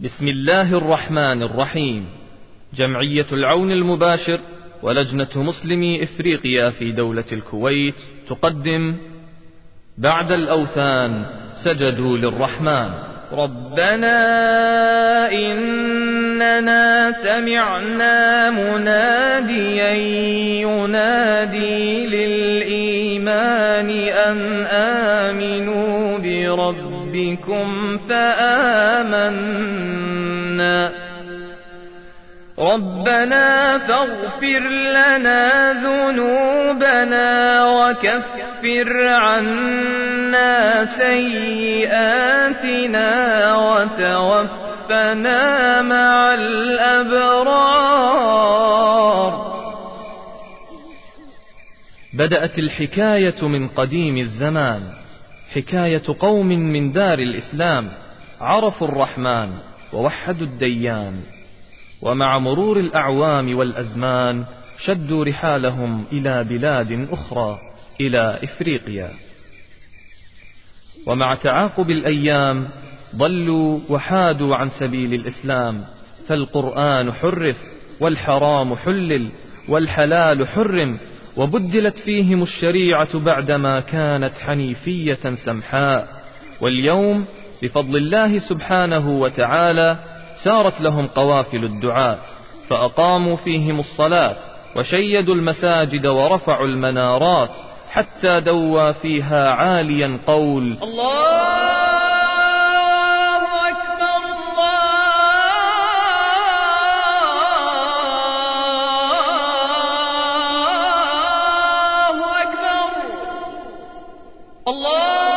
بسم الله الرحمن الرحيم. جمعية العون المباشر ولجنة مسلمي إفريقيا في دولة الكويت تقدم بعد الأوثان سجدوا للرحمن. ربنا إننا سمعنا مناديا ينادي للإيمان أن آمنوا بربكم فآمنا. ربنا فاغفر لنا ذنوبنا وكفر عنا سيئاتنا وتوفنا مع الأبرار. بدأت الحكاية من قديم الزمان. حكاية قوم من دار الإسلام عرفوا الرحمن ووحدوا الديان. ومع مرور الأعوام والأزمان شدوا رحالهم إلى بلاد أخرى إلى إفريقيا. ومع تعاقب الأيام ضلوا وحادوا عن سبيل الإسلام فالقرآن حرف والحرام حلل والحلال حرم. وبدلت فيهم الشريعة بعدما كانت حنيفية سمحاء واليوم بفضل الله سبحانه وتعالى سارت لهم قوافل الدعاة فأقاموا فيهم الصلاة وشيدوا المساجد ورفعوا المنارات حتى دوى فيها عاليا قول الله الله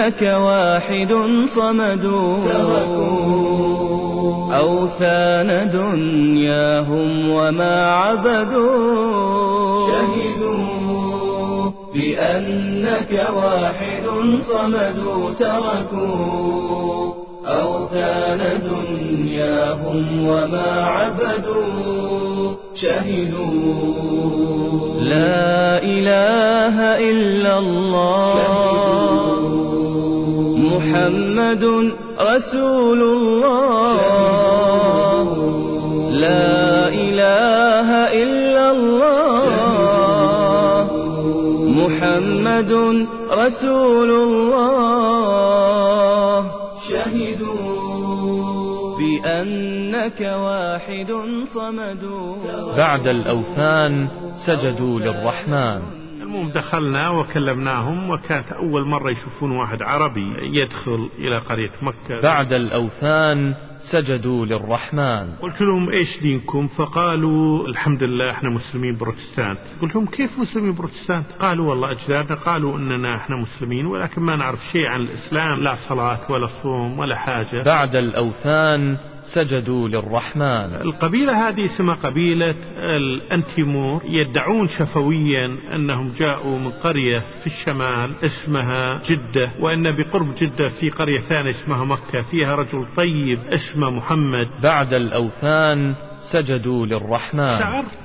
بأنك واحد صمد تركوا أوثان دنياهم وما عبدوا شهدوا بأنك واحد صمد تركوا أوثان دنياهم وما عبدوا شهدوا لا إله إلا الله محمد رسول الله. لا إله إلا الله. محمد رسول الله. شهدوا بأنك واحد صمد بعد الأوثان سجدوا للرحمن. دخلنا وكلمناهم وكانت أول مرة يشوفون واحد عربي يدخل إلى قرية مكة. بعد الأوثان سجدوا للرحمن. قلت لهم إيش دينكم؟ فقالوا الحمد لله إحنا مسلمين بروتستانت قلت لهم كيف مسلمين بروتستانت قالوا والله أجدادنا قالوا إننا إحنا مسلمين ولكن ما نعرف شيء عن الإسلام لا صلاة ولا صوم ولا حاجة. بعد الأوثان سجدوا للرحمن. القبيلة هذه اسمها قبيلة الأنتيمور يدعون شفويا أنهم جاءوا من قرية في الشمال اسمها جدة وأن بقرب جدة في قرية ثانية اسمها مكة فيها رجل طيب اسمه محمد. بعد الأوثان سجدوا للرحمن. شعرت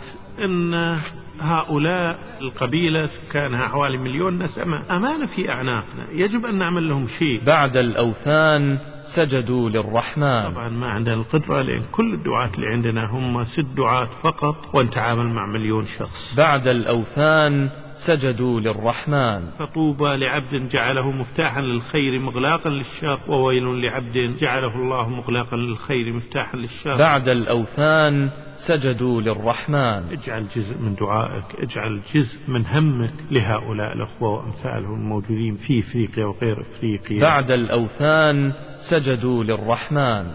أن هؤلاء القبيلة كانها حوالي مليون نسمة أمانة في أعناقنا. يجب أن نعمل لهم شيء. بعد الأوثان سجدوا للرحمن. طبعا ما عندنا القدرة لأن كل الدعاة اللي عندنا هم ست دعاة فقط ونتعامل مع مليون شخص. بعد الأوثان سجدوا للرحمن. فطوبى لعبد جعله مفتاحا للخير مغلاقا للشر وويل لعبد جعله الله مغلاقا للخير مفتاحا للشر. بعد الأوثان سجدوا للرحمن. اجعل جزء من دعائك اجعل جزء من همك لهؤلاء الأخوة وأمثالهم الموجودين في إفريقيا وغير إفريقيا. بعد الأوثان سجدوا للرحمن.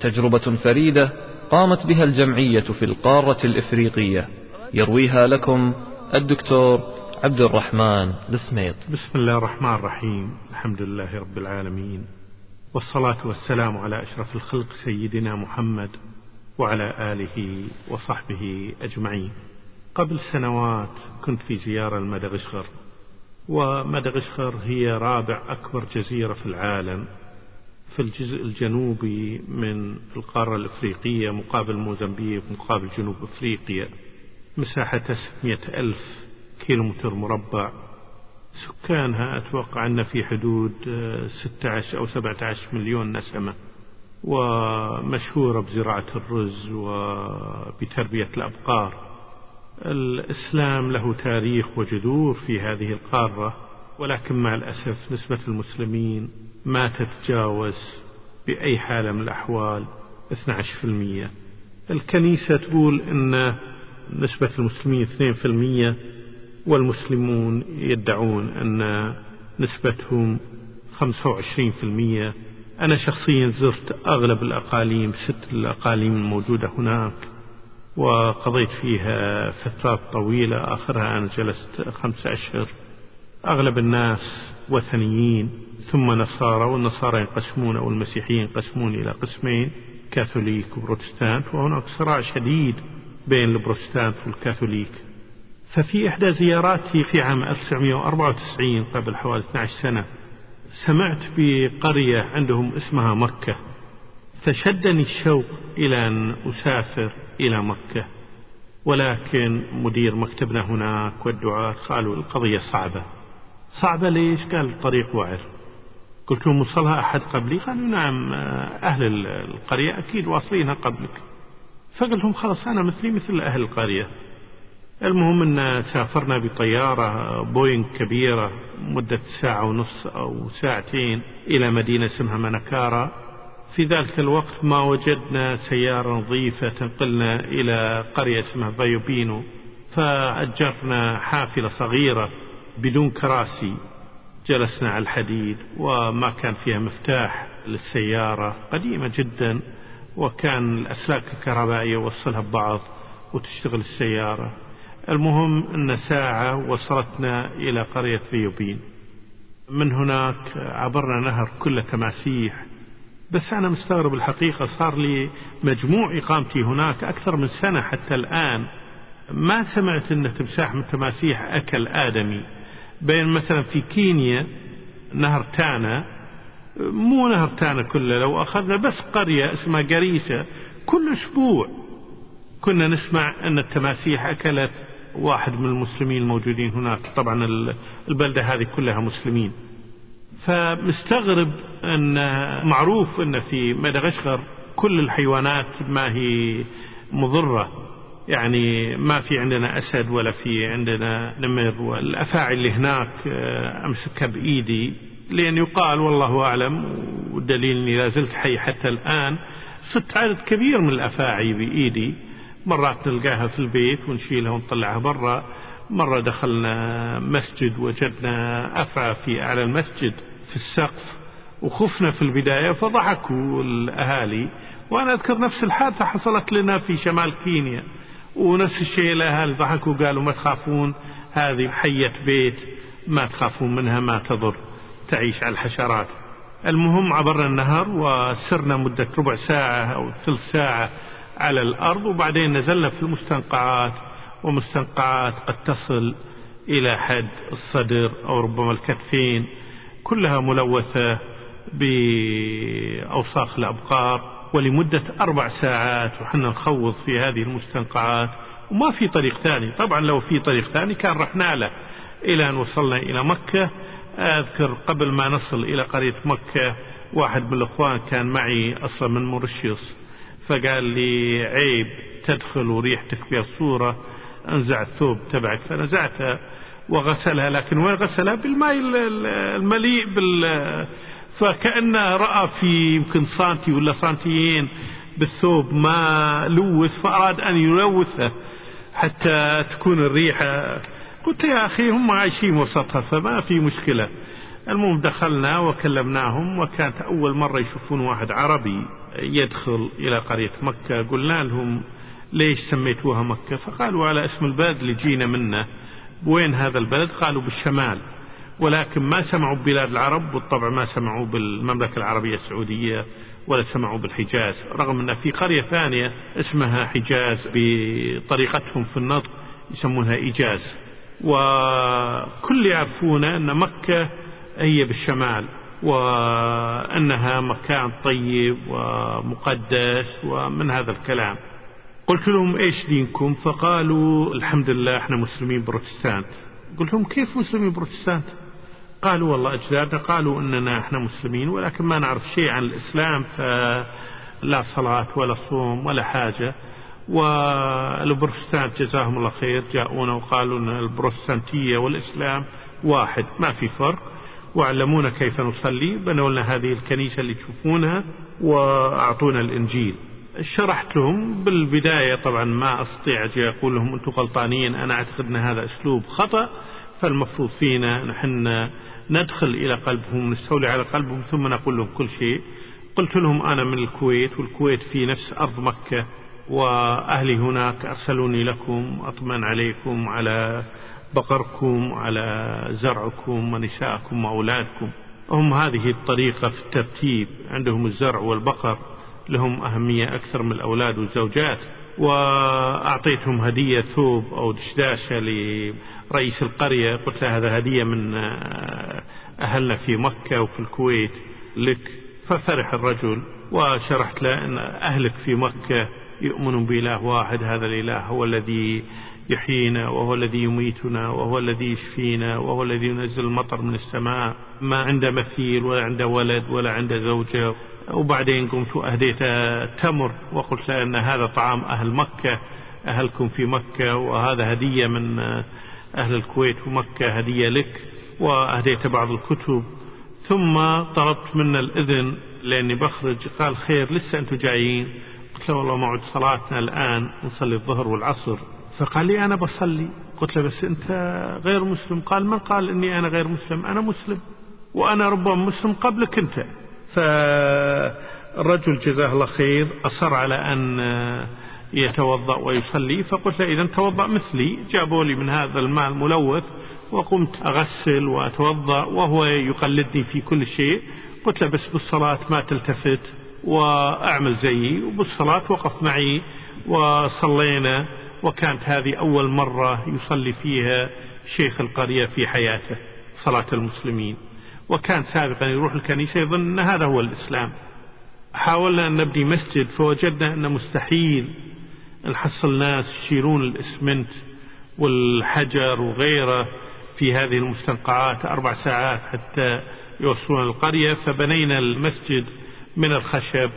تجربة فريدة قامت بها الجمعية في القارة الإفريقية. يرويها لكم الدكتور عبد الرحمن السميط. بسم الله الرحمن الرحيم. الحمد لله رب العالمين. والصلاة والسلام على أشرف الخلق سيدنا محمد وعلى آله وصحبه أجمعين. قبل سنوات كنت في زيارة لمدغشقر ومدغشقر هي رابع أكبر جزيرة في العالم في الجزء الجنوبي من القارة الإفريقية مقابل موزمبيق مقابل جنوب إفريقيا. مساحتها 600 ألف كيلومتر مربع. سكانها أتوقع أن في حدود 16 أو 17 مليون نسمة. ومشهورة بزراعة الرز وبتربية الأبقار. الإسلام له تاريخ وجذور في هذه القارة ولكن مع الأسف نسبة المسلمين ما تتجاوز بأي حالة من الأحوال 12% الكنيسة تقول أن نسبة المسلمين 2% والمسلمون يدعون أن نسبتهم 25% أنا شخصيا زرت أغلب الأقاليم ست الأقاليم الموجودة هناك وقضيت فيها فترات طويلة. آخرها أنا جلست خمسة أشهر. أغلب الناس وثنيين ثم نصارى والنصارى ينقسمون أو المسيحيين ينقسمون إلى قسمين كاثوليك وبروتستانت وهناك صراع شديد بين البروتستانت والكاثوليك. ففي إحدى زياراتي في عام 1994 قبل حوالي 12 سنة سمعت بقرية عندهم اسمها مكة. فشدني الشوق إلى أن أسافر إلى مكة. ولكن مدير مكتبنا هناك والدعاة قالوا القضية صعبة. صعبة ليش؟ قال الطريق وعر قلت لهم وصلها أحد قبلي؟ قالوا نعم أهل القرية أكيد واصلينها قبلك. فقلت لهم خلاص أنا مثلي مثل أهل القرية. المهم أن سافرنا بطيارة بوينغ كبيرة مدة ساعة ونص أو ساعتين إلى مدينة اسمها منكارا في ذلك الوقت ما وجدنا سيارة نظيفة تنقلنا إلى قرية اسمها بايوبينو فأجرنا حافلة صغيرة بدون كراسي. جلسنا على الحديد وما كان فيها مفتاح للسيارة. قديمة جدا. وكان الأسلاك الكهربائية يوصلها ببعض وتشتغل السيارة. المهم أن ساعة وصلتنا إلى قرية فيوبين. من هناك عبرنا نهر كله تماسيح. بس أنا مستغرب الحقيقة صار لي مجموع إقامتي هناك أكثر من سنة حتى الآن ما سمعت أن تمساح من تماسيح أكل آدمي. بين مثلا في كينيا نهر تانا مو نهر تانا كله. لو أخذنا بس قرية اسمها قريسة كل أسبوع كنا نسمع أن التماسيح أكلت واحد من المسلمين الموجودين هناك. طبعا البلدة هذه كلها مسلمين. فمستغرب أن معروف أن في مدغشقر كل الحيوانات ما هي مضرة. يعني ما في عندنا أسد ولا في عندنا نمر. والأفاعي اللي هناك آه، أمسكها بإيدي لأن يقال والله أعلم والدليل أني لا زلت حي حتى الآن صرت عدد كبير من الأفاعي بإيدي. مرات نلقاها في البيت ونشيلها ونطلعها برا. مرة دخلنا مسجد وجدنا أفعى في أعلى المسجد في السقف وخفنا في البداية فضحكوا الأهالي. وأنا أذكر نفس الحادثة حصلت لنا في شمال كينيا ونفس الشيء الأهالي ضحكوا قالوا ما تخافون هذه حية بيت ما تخافون منها ما تضر. تعيش على الحشرات. المهم عبرنا النهر وسرنا مدة ربع ساعة أو ثلث ساعة على الأرض وبعدين نزلنا في المستنقعات ومستنقعات قد تصل إلى حد الصدر أو ربما الكتفين كلها ملوثة بأوساخ الأبقار ولمدة أربع ساعات وحنا نخوض في هذه المستنقعات. وما في طريق ثاني. طبعا لو في طريق ثاني كان رحنا له إلى أن وصلنا إلى مكة. أذكر قبل ما نصل إلى قرية مكة واحد من الأخوان كان معي أصلا من مورشيوس فقال لي عيب تدخل وريحتك فيها الصورة انزع الثوب تبعك. فنزعته وغسلها لكن وين غسلها؟ بالماء المليء بال فكأنه رأى في يمكن سانتي ولا سانتيين بالثوب ما لوث فأراد أن يلوثه حتى تكون الريحة قلت يا أخي هم عايشين وسطها فما في مشكلة. المهم دخلنا وكلمناهم وكانت أول مرة يشوفون واحد عربي يدخل إلى قرية مكة. قلنا لهم ليش سميتوها مكة؟ فقالوا على اسم البلد اللي جينا منه. وين هذا البلد؟ قالوا بالشمال. ولكن ما سمعوا ببلاد العرب بالطبع ما سمعوا بالمملكة العربية السعودية ولا سمعوا بالحجاز. رغم أن في قرية ثانية اسمها حجاز بطريقتهم في النطق يسمونها إيجاز. وكل يعرفون أن مكة هي بالشمال وأنها مكان طيب ومقدس ومن هذا الكلام. قلت لهم إيش دينكم؟ فقالوا الحمد لله إحنا مسلمين بروتستانت. قلت لهم كيف مسلمين بروتستانت؟ قالوا والله أجدادنا قالوا أننا إحنا مسلمين ولكن ما نعرف شيء عن الإسلام فلا صلاة ولا صوم ولا حاجة. والبروتستانت جزاهم الله خير جاءونا وقالوا أن البروتستانتية والإسلام واحد ما في فرق. وعلمونا كيف نصلي بنوا لنا هذه الكنيسة اللي تشوفونها وأعطونا الإنجيل. شرحت لهم بالبداية طبعا ما أستطيع أجي أقول لهم أنتم غلطانين أنا أعتقد أن هذا أسلوب خطأ فالمفروض فينا نحن ندخل إلى قلبهم نستولي على قلبهم ثم نقول لهم كل شيء. قلت لهم أنا من الكويت والكويت في نفس أرض مكة. وأهلي هناك أرسلوني لكم أطمن عليكم على بقركم على زرعكم ونسائكم وأولادكم. هم هذه الطريقة في الترتيب. عندهم الزرع والبقر لهم أهمية أكثر من الأولاد والزوجات. وأعطيتهم هدية ثوب أو دشداشة لرئيس القرية. قلت له هذا هدية من أهلنا في مكة وفي الكويت لك. ففرح الرجل وشرحت له أن أهلك في مكة يؤمنون بإله واحد هذا الإله هو الذي يحيينا وهو الذي يميتنا وهو الذي يشفينا وهو الذي ينزل المطر من السماء ما عنده مثيل ولا عنده ولد ولا عنده زوجة. وبعدين قمت أهديت تمر وقلت أن هذا طعام أهل مكة أهلكم في مكة وهذا هدية من أهل الكويت ومكة هدية لك. وأهديت بعض الكتب. ثم طلبت منه الإذن لأني بخرج. قال خير لسه أنتم جايين. قلت له والله موعد صلاتنا الآن نصلي الظهر والعصر. فقال لي أنا بصلي. قلت له بس أنت غير مسلم؟ قال من قال إني أنا غير مسلم؟ أنا مسلم وأنا ربما مسلم قبلك أنت. فالرجل جزاه الله خير أصر على أن يتوضأ ويصلي. فقلت له إذا توضأ مثلي. جابوا لي من هذا الماء الملوث وقمت أغسل وأتوضأ وهو يقلدني في كل شيء. قلت له بس بالصلاة ما تلتفت. وأعمل زيي وبالصلاة وقف معي وصلينا. وكانت هذه أول مرة يصلي فيها شيخ القرية في حياته صلاة المسلمين. وكان سابقا يروح الكنيسة يظن أن هذا هو الإسلام. حاولنا أن نبني مسجد فوجدنا أن مستحيل. نحصل ناس يشيلون الإسمنت والحجر وغيره في هذه المستنقعات أربع ساعات حتى يوصلون القرية. فبنينا المسجد من الخشب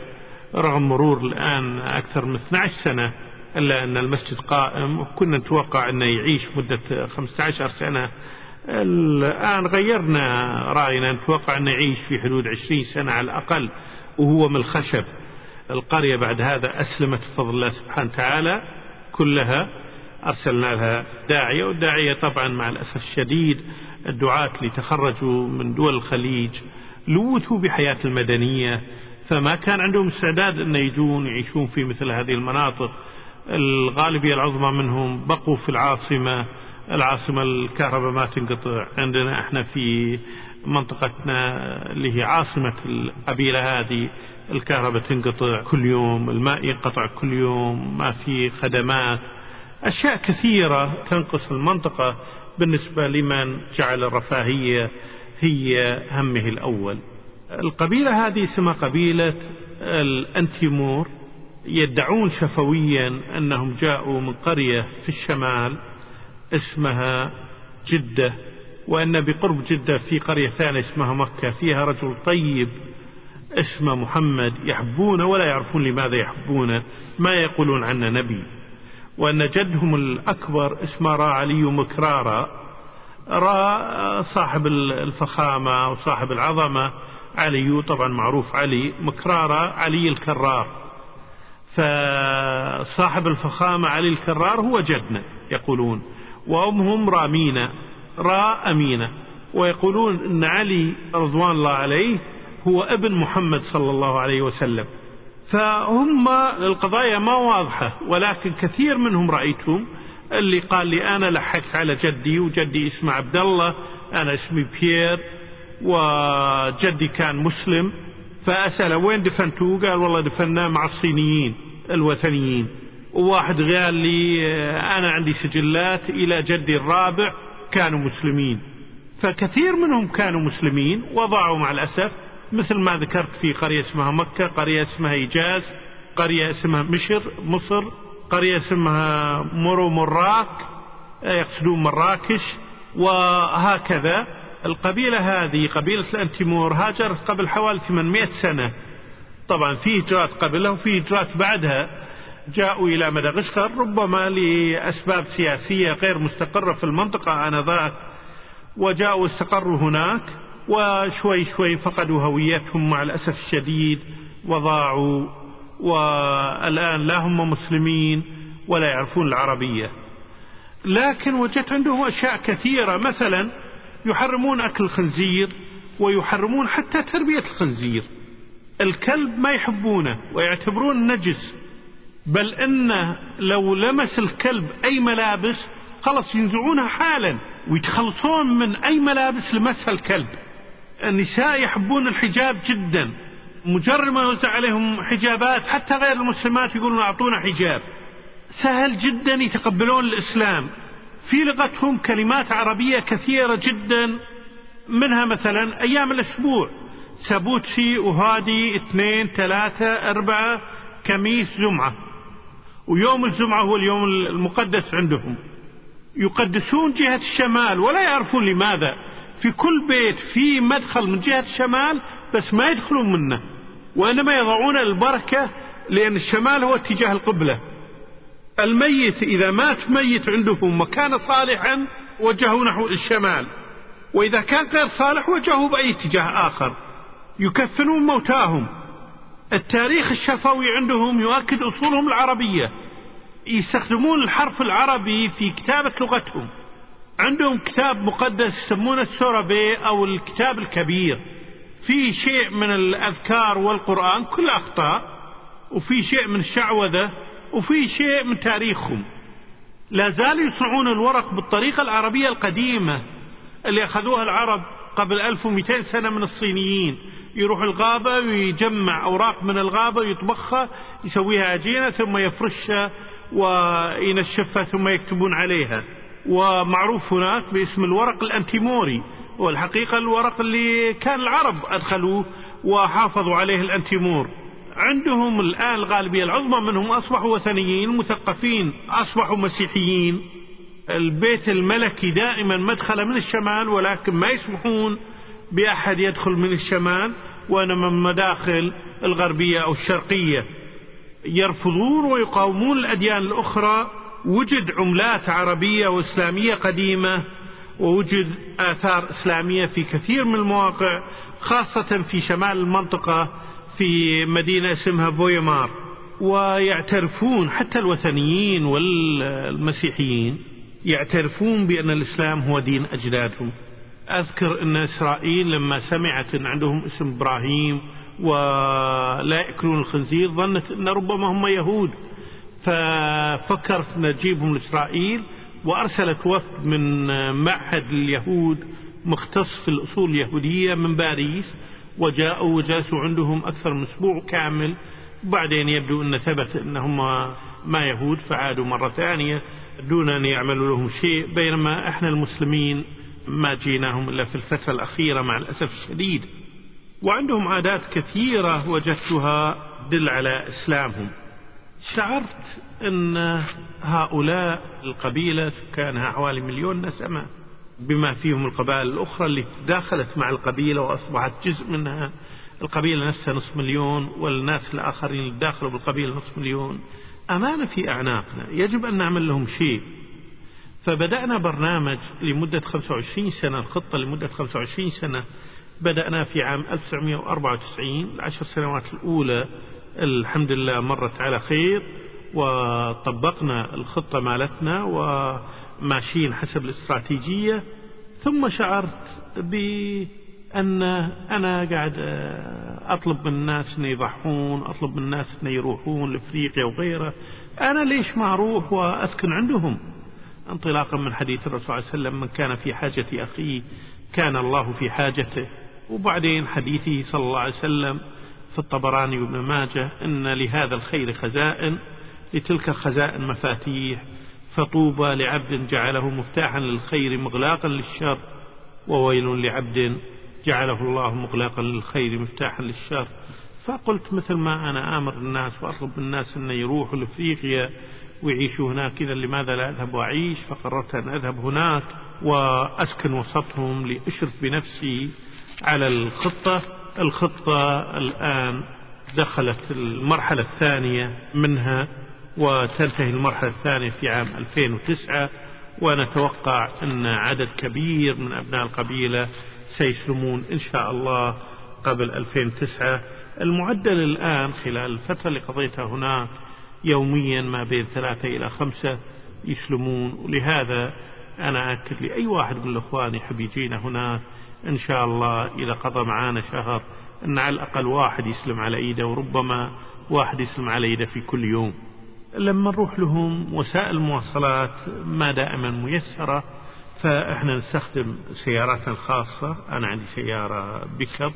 رغم مرور الآن أكثر من 12 سنة إلا أن المسجد قائم وكنا نتوقع أنه يعيش مدة 15 سنة. الآن غيرنا رأينا نتوقع أنه يعيش في حدود 20 سنة على الأقل وهو من الخشب. القرية بعد هذا أسلمت بفضل الله سبحانه وتعالى كلها أرسلنا لها داعية والداعية طبعا مع الأسف الشديد الدعاة اللي تخرجوا من دول الخليج لوثوا بحياة المدنية فما كان عندهم استعداد أن يجون يعيشون في مثل هذه المناطق. الغالبية العظمى منهم بقوا في العاصمة. العاصمة الكهرباء ما تنقطع. عندنا إحنا في منطقتنا اللي هي عاصمة القبيلة هذه. الكهرباء تنقطع كل يوم الماء ينقطع كل يوم ما في خدمات. أشياء كثيرة تنقص المنطقة بالنسبة لمن جعل الرفاهية هي همه الأول. القبيلة هذه اسمها قبيلة الأنتيمور يدعون شفويا أنهم جاءوا من قرية في الشمال اسمها جدة وأن بقرب جدة في قرية ثانية اسمها مكة فيها رجل طيب اسمه محمد يحبونه ولا يعرفون لماذا يحبونه ما يقولون عنه نبي. وأن جدهم الأكبر اسمه را علي مكرارا را صاحب الفخامة وصاحب العظمة علي طبعا معروف علي مكرارا علي الكرار. فصاحب الفخامة علي الكرار هو جدنا يقولون. وأمهم رامينة را أمينة. ويقولون أن علي رضوان الله عليه هو ابن محمد صلى الله عليه وسلم. فهم القضايا ما واضحة ولكن كثير منهم رأيتهم اللي قال لي أنا لحقت على جدي وجدي اسمه عبد الله أنا اسمي بيير. وجدي كان مسلم فأسأله وين دفنتوه قال والله دفناه مع الصينيين الوثنيين. وواحد قال لي أنا عندي سجلات إلى جدي الرابع كانوا مسلمين. فكثير منهم كانوا مسلمين وضاعوا مع الأسف مثل ما ذكرت في قرية اسمها مكة قرية اسمها إيجاز قرية اسمها مشر مصر قرية اسمها مرو مراك يقصدون مراكش وهكذا. القبيلة هذه قبيلة الأنتيمور هاجرت قبل حوالي 800 سنة. طبعا في هجرات قبلها وفي هجرات بعدها. جاءوا إلى مدغشقر ربما لأسباب سياسية غير مستقرة في المنطقة آنذاك. وجاءوا استقروا هناك وشوي شوي فقدوا هويتهم مع الأسف الشديد وضاعوا. والآن لا هم مسلمين ولا يعرفون العربية. لكن وجدت عندهم أشياء كثيرة. مثلا يحرمون أكل الخنزير ويحرمون حتى تربية الخنزير. الكلب ما يحبونه ويعتبرون نجس بل إن لو لمس الكلب أي ملابس خلص ينزعونها حالا ويتخلصون من أي ملابس لمسها الكلب. النساء يحبون الحجاب جدا. مجرد ما يوزع عليهم حجابات حتى غير المسلمات يقولون أعطونا حجاب. سهل جدا يتقبلون الإسلام. في لغتهم كلمات عربية كثيرة جدا منها مثلا أيام الأسبوع. سبوتسي وهادي اثنين ثلاثة أربعة كميس جمعة. ويوم الجمعة هو اليوم المقدس عندهم. يقدسون جهة الشمال ولا يعرفون لماذا. في كل بيت في مدخل من جهة الشمال بس ما يدخلون منه. وإنما يضعون البركة لأن الشمال هو اتجاه القبلة. الميت إذا مات ميت عندهم وكان صالحا وجهوا نحو الشمال. وإذا كان غير صالح وجهوا بأي اتجاه آخر. يكفنون موتاهم. التاريخ الشفوي عندهم يؤكد أصولهم العربية. يستخدمون الحرف العربي في كتابة لغتهم. عندهم كتاب مقدس يسمونه السوربي أو الكتاب الكبير. فيه شيء من الأذكار والقرآن كل أخطاء. وفي شيء من الشعوذة. وفي شيء من تاريخهم. لا زالوا يصنعون الورق بالطريقة العربية القديمة اللي أخذوها العرب قبل 1200 سنة من الصينيين. يروح الغابة ويجمع أوراق من الغابة ويطبخها يسويها عجينة ثم يفرشها وينشفها ثم يكتبون عليها. ومعروف هناك باسم الورق الأنتيموري. والحقيقة الورق اللي كان العرب أدخلوه وحافظوا عليه الأنتيمور. عندهم الآن الغالبية العظمى منهم أصبحوا وثنيين مثقفين أصبحوا مسيحيين. البيت الملكي دائما مدخل من الشمال ولكن ما يسمحون بأحد يدخل من الشمال وإنما من مداخل الغربية أو الشرقية. يرفضون ويقاومون الأديان الأخرى. وجد عملات عربية وإسلامية قديمة ووجد آثار إسلامية في كثير من المواقع خاصة في شمال المنطقة. في مدينة اسمها بويمار ويعترفون حتى الوثنيين والمسيحيين يعترفون بأن الإسلام هو دين أجدادهم. أذكر أن إسرائيل لما سمعت أن عندهم اسم إبراهيم ولا يأكلون الخنزير ظنت أن ربما هم يهود. ففكرت نجيبهم لإسرائيل وأرسلت وفد من معهد اليهود مختص في الأصول اليهودية من باريس. وجاءوا وجلسوا عندهم أكثر من أسبوع كامل. وبعدين يبدو أن ثبت أنهم ما يهود فعادوا مرة ثانية دون أن يعملوا لهم شيء. بينما إحنا المسلمين ما جيناهم إلا في الفترة الأخيرة مع الأسف الشديد. وعندهم عادات كثيرة وجدتها دل على إسلامهم. شعرت أن هؤلاء القبيلة سكانها حوالي مليون نسمة. بما فيهم القبائل الأخرى اللي تداخلت مع القبيلة وأصبحت جزء منها. القبيلة نفسها نصف مليون والناس الآخرين اللي داخلوا بالقبيلة نصف مليون. أمانة في أعناقنا. يجب أن نعمل لهم شيء. فبدأنا برنامج لمدة 25 سنة الخطة لمدة 25 سنة. بدأنا في عام 1994 العشر سنوات الأولى. الحمد لله مرت على خير وطبقنا الخطة مالتنا وماشيين حسب الاستراتيجية ثم شعرت بأن أنا قاعد أطلب من الناس أن يضحون أطلب من الناس أن يروحون لأفريقيا وغيره. أنا ليش ما أروح وأسكن عندهم؟ انطلاقا من حديث الرسول صلى الله عليه وسلم من كان في حاجة أخيه كان الله في حاجته. وبعدين حديثه صلى الله عليه وسلم في الطبراني وابن ماجه أن لهذا الخير خزائن لتلك الخزائن مفاتيح فطوبى لعبد جعله مفتاحا للخير مغلاقا للشر وويل لعبد جعله الله مغلاقا للخير مفتاحا للشر. فقلت مثل ما أنا آمر الناس وأطلب الناس أن يروحوا لأفريقيا ويعيشوا هناك إذا لماذا لا أذهب وأعيش؟ فقررت أن أذهب هناك وأسكن وسطهم لأشرف بنفسي على الخطة. الخطة الآن دخلت المرحلة الثانية منها وتنتهي المرحلة الثانية في عام 2009 ونتوقع أن عدد كبير من أبناء القبيلة سيسلمون إن شاء الله قبل 2009 المعدل الآن خلال الفترة اللي قضيتها هناك يوميا ما بين ثلاثة إلى خمسة يسلمون. ولهذا أنا أكد لأي واحد من الأخوان يحب يجينا هناك إن شاء الله إذا قضى معانا شهر أن على الأقل واحد يسلم على إيده وربما واحد يسلم على إيده في كل يوم. لما نروح لهم وسائل المواصلات ما دائما ميسرة فإحنا نستخدم سياراتنا الخاصة. أنا عندي سيارة بيكب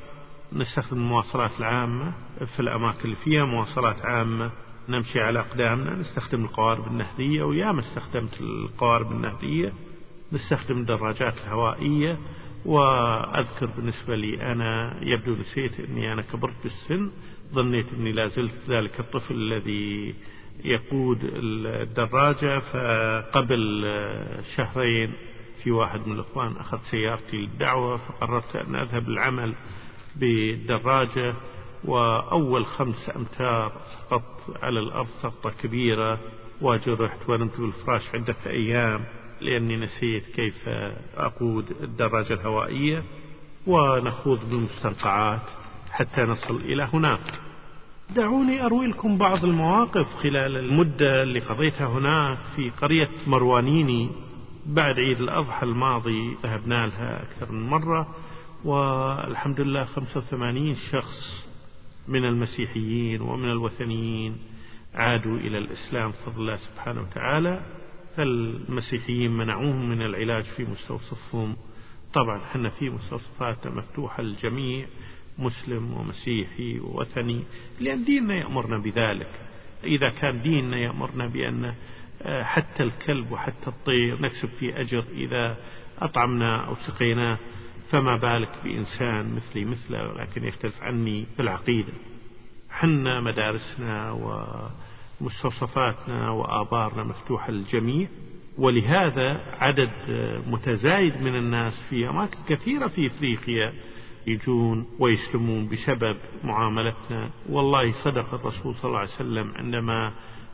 نستخدم المواصلات العامة في الأماكن اللي فيها مواصلات عامة نمشي على أقدامنا. نستخدم القوارب النهدية وياما استخدمت القوارب النهدية نستخدم الدراجات الهوائية. وأذكر بالنسبة لي أنا يبدو نسيت أني أنا كبرت بالسن ظنيت أني لا زلت ذلك الطفل الذي يقود الدراجة فقبل شهرين في واحد من الإخوان أخذ سيارتي للدعوة فقررت أن أذهب العمل بالدراجة وأول خمس أمتار سقطت على الأرض سقطة كبيرة وجرحت ونمت بالفراش عدة أيام لأني نسيت كيف أقود الدراجة الهوائية ونخوض بالمستنقعات حتى نصل إلى هناك. دعوني أروي لكم بعض المواقف خلال المدة اللي قضيتها هناك في قرية مروانيني بعد عيد الأضحى الماضي ذهبنا لها أكثر من مرة والحمد لله 85 شخص من المسيحيين ومن الوثنيين عادوا إلى الإسلام بفضل الله سبحانه وتعالى. فالمسيحيين منعوهم من العلاج في مستوصفهم. طبعا إحنا في مستوصفاتنا مفتوحة للجميع. مسلم ومسيحي ووثني لأن ديننا يأمرنا بذلك. إذا كان ديننا يأمرنا بأن حتى الكلب وحتى الطير نكسب فيه أجر إذا أطعمنا أو سقيناه فما بالك بإنسان مثلي مثله لكن يختلف عني في العقيدة. حنا مدارسنا ومستوصفاتنا وآبارنا مفتوحة للجميع ولهذا عدد متزايد من الناس في أماكن كثيرة في إفريقيا يجون ويسلمون بسبب معاملتنا. والله صدق الرسول صلى الله عليه وسلم عندما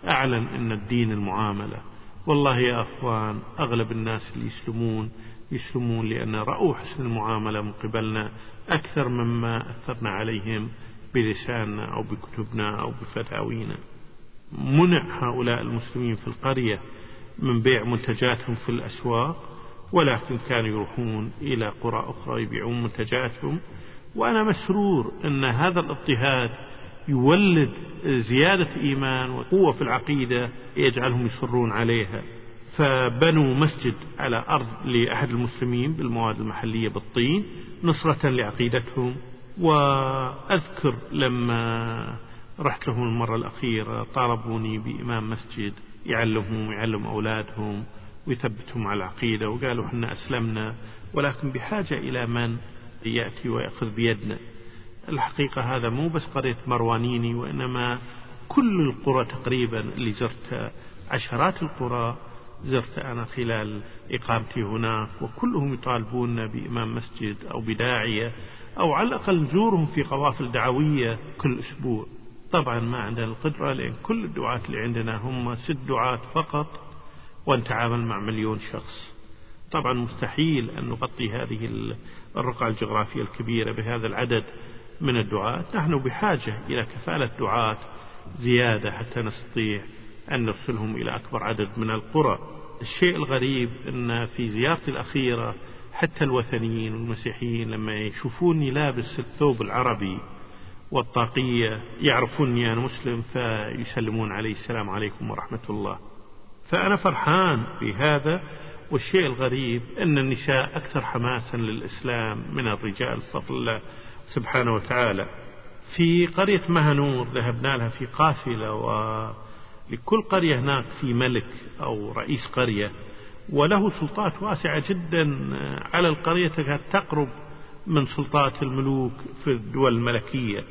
أعلن أن الدين المعاملة. والله يا أخوان أغلب الناس اللي يسلمون يسلمون لأن رأوا حسن المعاملة من قبلنا أكثر مما أثرنا عليهم بلساننا أو بكتبنا أو بفتاوينا. منع هؤلاء المسلمين في القرية من بيع منتجاتهم في الأسواق. ولكن كانوا يروحون إلى قرى أخرى يبيعون منتجاتهم. وأنا مسرور أن هذا الاضطهاد يولد زيادة إيمان وقوة في العقيدة يجعلهم يصرون عليها. فبنوا مسجد على أرض لأحد المسلمين بالمواد المحلية بالطين نصرة لعقيدتهم. وأذكر لما رحت لهم المرة الأخيرة طالبوني بإمام مسجد يعلمهم ويعلم أولادهم. ويثبتهم على العقيدة وقالوا إحنا أسلمنا ولكن بحاجة إلى من؟ يأتي ويأخذ بيدنا. الحقيقة هذا مو بس قرية مروانيني وإنما كل القرى تقريبا اللي زرتها عشرات القرى زرت أنا خلال إقامتي هناك وكلهم يطالبون بإمام مسجد أو بداعية أو على الأقل نزورهم في قوافل دعوية كل أسبوع. طبعا ما عندنا القدرة لأن كل الدعاة اللي عندنا هم ست دعاة فقط. ونتعامل مع مليون شخص. طبعا مستحيل أن نغطي هذه الرقعة الجغرافية الكبيرة بهذا العدد من الدعاة. نحن بحاجة إلى كفالة دعاة زيادة حتى نستطيع أن نرسلهم إلى أكبر عدد من القرى. الشيء الغريب أن في زيارتي الأخيرة حتى الوثنيين والمسيحيين لما يشوفوني لابس الثوب العربي والطاقية يعرفوني أنا مسلم فيسلمون علي السلام عليكم ورحمة الله. فأنا فرحان بهذا والشيء الغريب أن النساء أكثر حماسا للإسلام من الرجال بفضل الله سبحانه وتعالى. في قرية مهنور ذهبنا لها في قافلة ولكل قرية هناك في ملك أو رئيس قرية وله سلطات واسعة جدا على القرية تقرب من سلطات الملوك في الدول الملكية.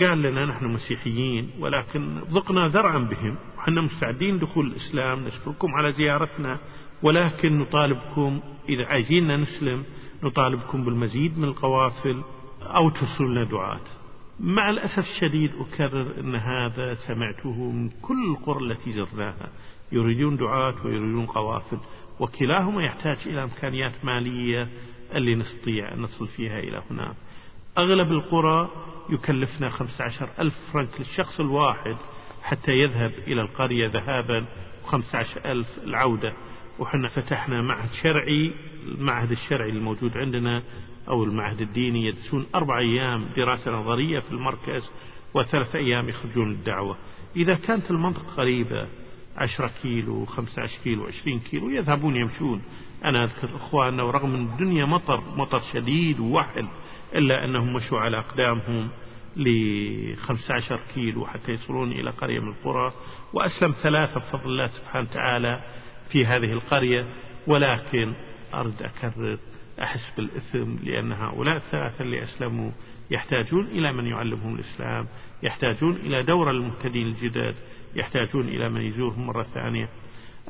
قال لنا نحن مسيحيين ولكن ضقنا ذرعا بهم. وحنا مستعدين دخول الإسلام نشكركم على زيارتنا ولكن نطالبكم إذا عايزيننا نسلم نطالبكم بالمزيد من القوافل أو ترسلوا لنا دعاة. مع الأسف الشديد أكرر أن هذا سمعته من كل القرى التي زرناها. يريدون دعاة ويريدون قوافل وكلاهما يحتاج إلى إمكانيات مالية اللي نستطيع أن نصل فيها إلى هناك أغلب القرى يكلفنا 15 ألف فرنك للشخص الواحد حتى يذهب إلى القرية ذهابا و15 ألف العودة. وحنا فتحنا معهد شرعي المعهد الشرعي الموجود عندنا أو المعهد الديني يدرسون أربع أيام دراسة نظرية في المركز وثلاث أيام يخرجون الدعوة إذا كانت المنطقة قريبة عشرة كيلو خمسة عشر كيلو عشرين كيلو يذهبون يمشون. أنا أذكر إخواننا ورغم أن الدنيا مطر مطر شديد ووحل إلا أنهم مشوا على أقدامهم لخمسة عشر كيلو حتى يصلون إلى قرية من القرى. وأسلم ثلاثة بفضل الله سبحانه وتعالى في هذه القرية. ولكن أرد أكرر أحس بالإثم لأن هؤلاء الثلاثة اللي أسلموا يحتاجون إلى من يعلمهم الإسلام يحتاجون إلى دورة المهتدين الجدد يحتاجون إلى من يزورهم مرة ثانية.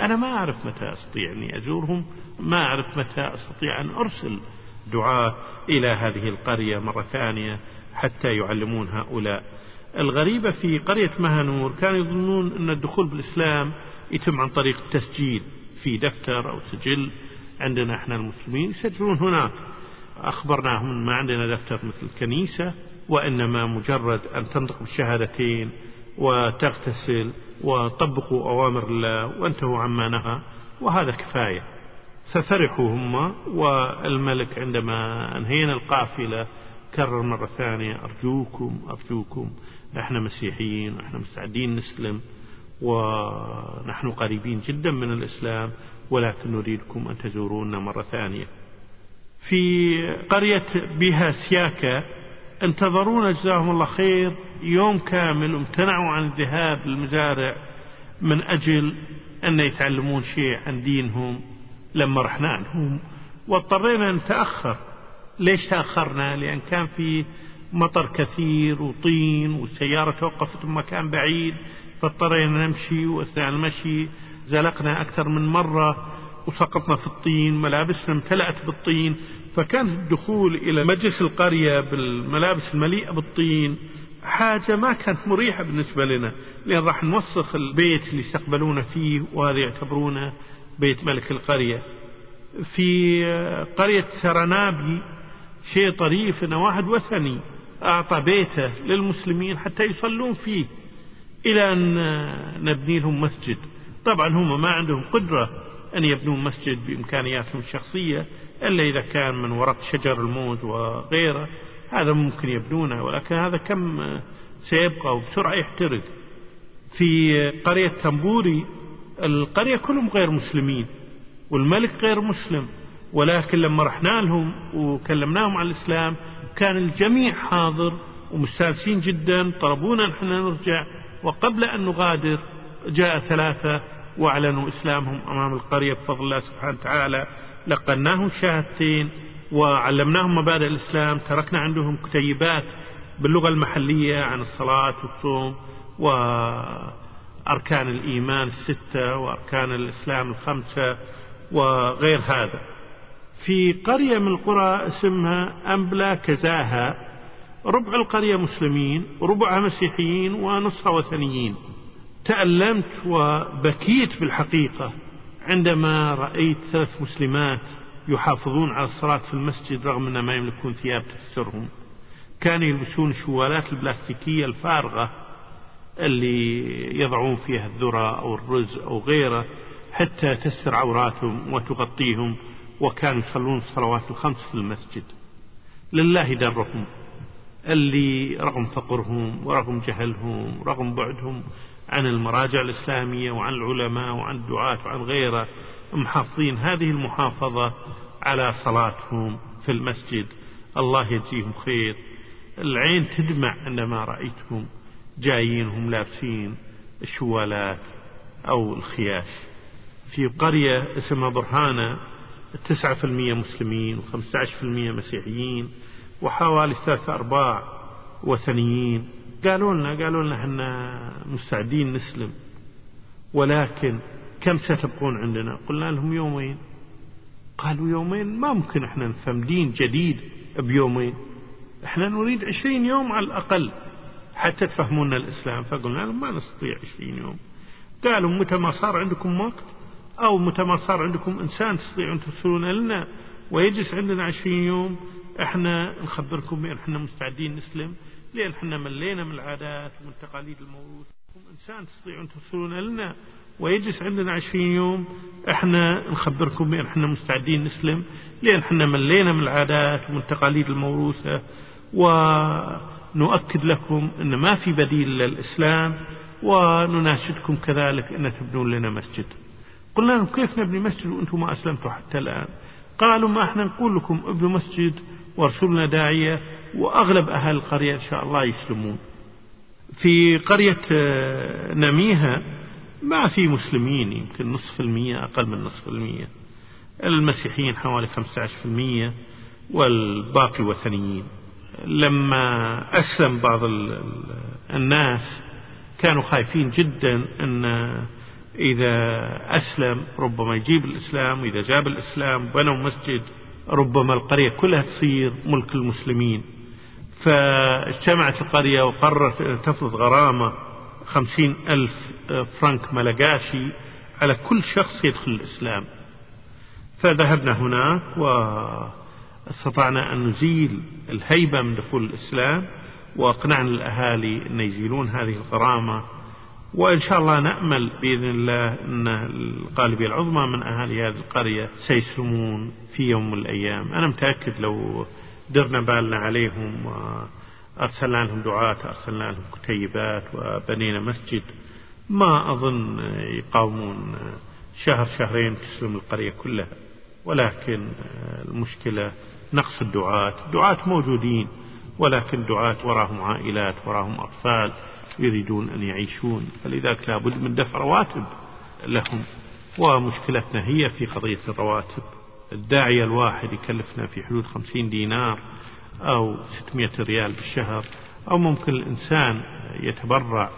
أنا ما أعرف متى أستطيع أني أزورهم ما أعرف متى أستطيع أن أرسل دعاة إلى هذه القرية مرة ثانية حتى يعلمون هؤلاء. الغريبة في قرية مهنور كانوا يظنون أن الدخول بالإسلام يتم عن طريق التسجيل في دفتر أو سجل. عندنا إحنا المسلمين يسجلون هناك. أخبرناهم ما عندنا دفتر مثل الكنيسة وإنما مجرد أن تنطق بالشهادتين وتغتسل وطبقوا أوامر الله وانتهوا عما نهى وهذا كفاية. ففرحوا هم والملك عندما أنهينا القافلة كرر مرة ثانية أرجوكم أرجوكم إحنا مسيحيين وإحنا مستعدين نسلم ونحن قريبين جدا من الإسلام ولكن نريدكم أن تزورونا مرة ثانية. في قرية بها سياكا انتظرونا جزاهم الله خير يوم كامل وامتنعوا عن الذهاب للمزارع من أجل أن يتعلمون شيء عن دينهم. لما رحنا عنهم. واضطرينا نتأخر. ليش تأخرنا؟ لأن كان في مطر كثير وطين والسيارة توقفت بمكان بعيد فاضطرينا نمشي وأثناء المشي زلقنا أكثر من مرة وسقطنا في الطين ملابسنا امتلأت بالطين فكان الدخول إلى مجلس القرية بالملابس المليئة بالطين حاجة ما كانت مريحة بالنسبة لنا لأن راح نوسخ البيت اللي يستقبلونا فيه وهذا يعتبرونه بيت ملك القرية. في قرية سرنابي شيء طريف أن واحد وثني أعطى بيته للمسلمين حتى يصلون فيه إلى أن نبني لهم مسجد. طبعا هم ما عندهم قدرة أن يبنون مسجد بإمكانياتهم الشخصية إلا إذا كان من ورق شجر الموز وغيره. هذا ممكن يبنونه ولكن هذا كم سيبقى وبسرعة يحترق. في قرية تنبوري القرية كلهم غير مسلمين والملك غير مسلم ولكن لما رحنا لهم وكلمناهم عن الإسلام كان الجميع حاضر ومستانسين جدا طلبونا نحن نرجع وقبل أن نغادر جاء ثلاثة وأعلنوا إسلامهم أمام القرية بفضل الله سبحانه وتعالى. لقناهم شهادتين وعلمناهم مبادئ الإسلام تركنا عندهم كتيبات باللغة المحلية عن الصلاة والصوم وأركان الإيمان الستة وأركان الإسلام الخمسة وغير هذا. في قرية من القرى اسمها أمبلا كزاها ربع القرية مسلمين وربعها مسيحيين ونصها وثنيين. تألمت وبكيت بالحقيقة عندما رأيت ثلاث مسلمات يحافظون على الصلاة في المسجد رغم أن ما يملكون ثياب تسترهم. كانوا يلبسون الشوالات البلاستيكية الفارغة اللي يضعون فيها الذرة أو الرز أو غيره حتى تستر عوراتهم وتغطيهم وكانوا يصلون الصلوات الخمس في المسجد. لله درهم اللي رغم فقرهم ورغم جهلهم ورغم بعدهم عن المراجع الإسلامية وعن العلماء وعن الدعاة وعن غيره محافظين هذه المحافظة على صلاتهم في المسجد. الله يجزيهم خير. العين تدمع عندما رأيتهم. جايين هم لابسين الشوالات أو الخياش. في قرية اسمها برهانة تسعة في المية مسلمين وخمسة عشر في المية مسيحيين وحوالي ثلاثة أرباع وثنيين. قالوا لنا قالوا لنا إحنا مستعدين نسلم ولكن كم ستبقون عندنا؟ قلنا لهم يومين. قالوا يومين؟ ما ممكن إحنا نفهم دين جديد بيومين. إحنا نريد عشرين يوم على الأقل. حتى تفهمونا الإسلام. فقلنا لهم ما نستطيع عشرين يوم. قالوا متى ما صار عندكم وقت أو متى ما صار عندكم إنسان تستطيعون ترسلون لنا ويجلس عندنا عشرين يوم إحنا نخبركم بأن إحنا مستعدين نسلم لأن إحنا ملينا من العادات ومن تقاليد الموروث إنسان تستطيعون ترسلون لنا ويجلس عندنا عشرين يوم إحنا نخبركم بأن إحنا مستعدين نسلم لأن إحنا ملينا من العادات ومن التقاليد الموروثة. ونؤكد لكم أن ما في بديل للإسلام ونناشدكم كذلك أن تبنون لنا مسجد. قلنا لهم كيف نبني مسجد وأنتم ما أسلمتوا حتى الآن؟ قالوا ما إحنا نقول لكم ابنوا مسجد وارسلوا لنا داعية وأغلب أهل القرية إن شاء الله يسلمون. في قرية آه، نميها ما في مسلمين يمكن نصف المية أقل من نصف المية. المسيحيين حوالي 15% والباقي وثنيين. لما أسلم بعض الناس كانوا خايفين جدا أن إذا أسلم ربما يجيب الإسلام وإذا جاب الإسلام بنوا مسجد ربما القرية كلها تصير ملك المسلمين. فاجتمعت القرية وقررت أن تفرض غرامة خمسين ألف فرنك ملقاشي على كل شخص يدخل الإسلام. فذهبنا هناك واستطعنا أن نزيل الهيبة من دخول الإسلام وأقنعنا الأهالي أن يزيلون هذه الغرامة وإن شاء الله نأمل بإذن الله أن الغالبية العظمى من أهالي هذه القرية سيسلمون في يوم من الأيام. أنا متأكد لو درنا بالنا عليهم وأرسلنا لهم دعاة أرسلنا لهم كتيبات وبنينا مسجد ما أظن يقاومون شهر شهرين تسلم القرية كلها. ولكن المشكلة نقص الدعاة. الدعاة موجودين ولكن دعاة وراهم عائلات وراهم أطفال يريدون أن يعيشون. فلذلك لابد من دفع رواتب لهم. ومشكلتنا هي في قضية الرواتب. الداعية الواحد يكلفنا في حدود خمسين دينار أو ستمائة ريال بالشهر أو ممكن الإنسان يتبرع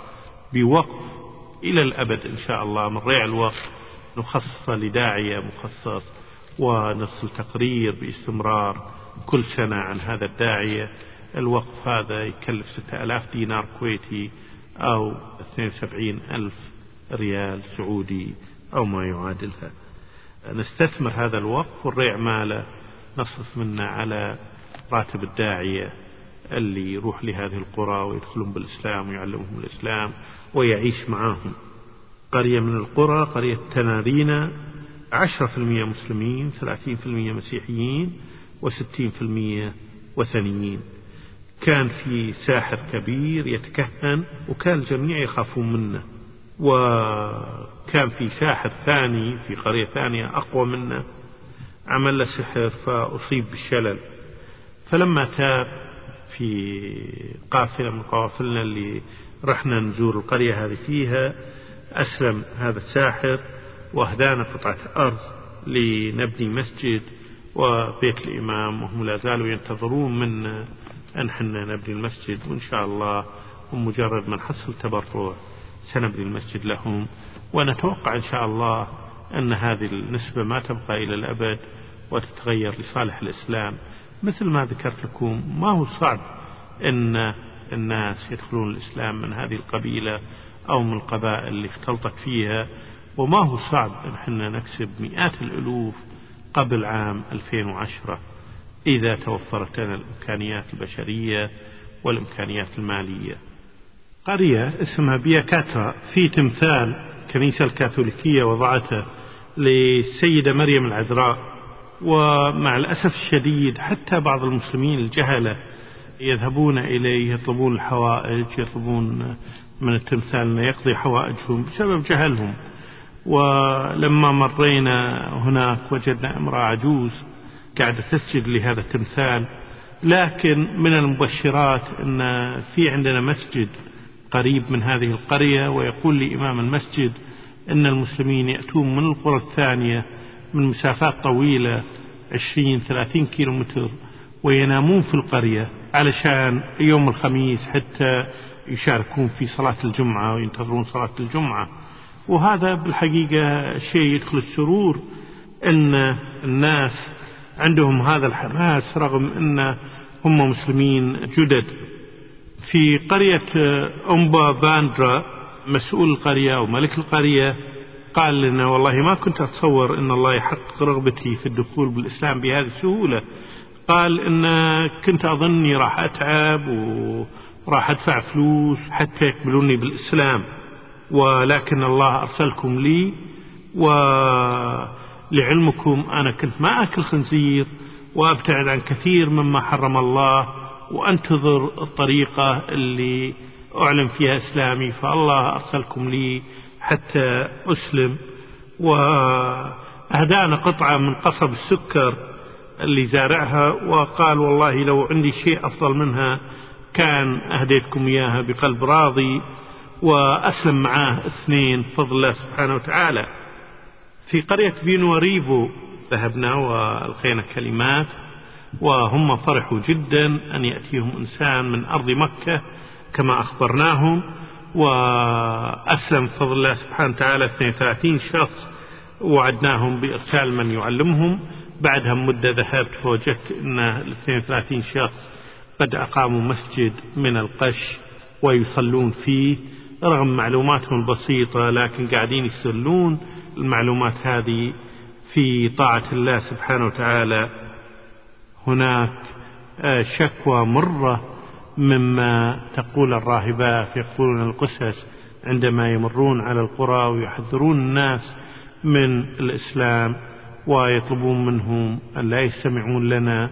بوقف إلى الأبد إن شاء الله. من ريع الوقف نخصص لداعية مخصص ونرسل تقرير باستمرار كل سنة عن هذا الداعية الوقف هذا يكلف ستة ألاف دينار كويتي أو 72 ألف ريال سعودي أو ما يعادلها. نستثمر هذا الوقف والريع ماله. نصرف منه على راتب الداعية اللي يروح لهذه القرى ويدخلون بالإسلام ويعلمهم الإسلام ويعيش معاهم. قرية من القرى قرية تنادينا عشرة في المية مسلمين ثلاثين في المية مسيحيين وستين في المية وثنيين. كان في ساحر كبير يتكهن وكان الجميع يخافون منه. وكان في ساحر ثاني في قرية ثانية أقوى منه. عمل له سحر فأصيب بالشلل. فلما تاب في قافلة من قوافلنا اللي رحنا نزور القرية هذه فيها أسلم هذا الساحر. وأهدانا قطعة أرض لنبني مسجد وبيت الإمام وهم لا زالوا ينتظرون منا أن حنا نبني المسجد وإن شاء الله ومجرد ما نحصل تبرع سنبني المسجد لهم. ونتوقع إن شاء الله أن هذه النسبة ما تبقى إلى الأبد وتتغير لصالح الإسلام. مثل ما ذكرت لكم ما هو صعب أن الناس يدخلون الإسلام من هذه القبيلة أو من القبائل اللي اختلطت فيها. وما هو صعب أن إحنا نكسب مئات الألوف قبل عام 2010 إذا توفرت لنا الإمكانيات البشرية والإمكانيات المالية. قرية اسمها بياكاترا في تمثال كنيسة الكاثوليكية وضعته للسيدة مريم العذراء ومع الأسف الشديد حتى بعض المسلمين الجهلة يذهبون إليه يطلبون الحوائج يطلبون من التمثال أن يقضي حوائجهم بسبب جهلهم. ولما مرينا هناك وجدنا امرأة عجوز قاعدة تسجد لهذا التمثال. لكن من المبشرات أن في عندنا مسجد قريب من هذه القرية ويقول لي إمام المسجد أن المسلمين يأتون من القرى الثانية من مسافات طويلة عشرين ثلاثين كيلو متر وينامون في القرية علشان يوم الخميس حتى يشاركون في صلاة الجمعة وينتظرون صلاة الجمعة. وهذا بالحقيقة شيء يدخل السرور أن الناس عندهم هذا الحماس رغم أن هم مسلمين جدد. في قرية أمبا باندرا مسؤول القرية أو ملك القرية قال لنا والله ما كنت أتصور أن الله يحقق رغبتي في الدخول بالإسلام بهذه السهولة. قال إن كنت أظني راح أتعب وراح أدفع فلوس حتى يقبلوني بالإسلام. ولكن الله أرسلكم لي ولعلمكم أنا كنت ما أكل خنزير وأبتعد عن كثير مما حرم الله وأنتظر الطريقة اللي أعلن فيها إسلامي فالله أرسلكم لي حتى أسلم. وأهدانا قطعة من قصب السكر اللي زارعها وقال والله لو عندي شيء أفضل منها كان أهديتكم إياها بقلب راضي. وأسلم معاه اثنين فضل الله سبحانه وتعالى. في قرية فينو ريفو ذهبنا وألقينا كلمات وهم فرحوا جدا أن يأتيهم إنسان من أرض مكة كما أخبرناهم. وأسلم بفضل الله سبحانه وتعالى 32 شخص وعدناهم بإرسال من يعلمهم. بعدها مدة ذهبت فوجدت أن ال 32 شخص قد أقاموا مسجد من القش ويصلون فيه. رغم معلوماتهم البسيطة لكن قاعدين يستغلون المعلومات هذه في طاعة الله سبحانه وتعالى. هناك آه، شكوى مرة مما تقول الراهبات يقولون القسس عندما يمرون على القرى ويحذرون الناس من الإسلام ويطلبون منهم أن لا يستمعون لنا.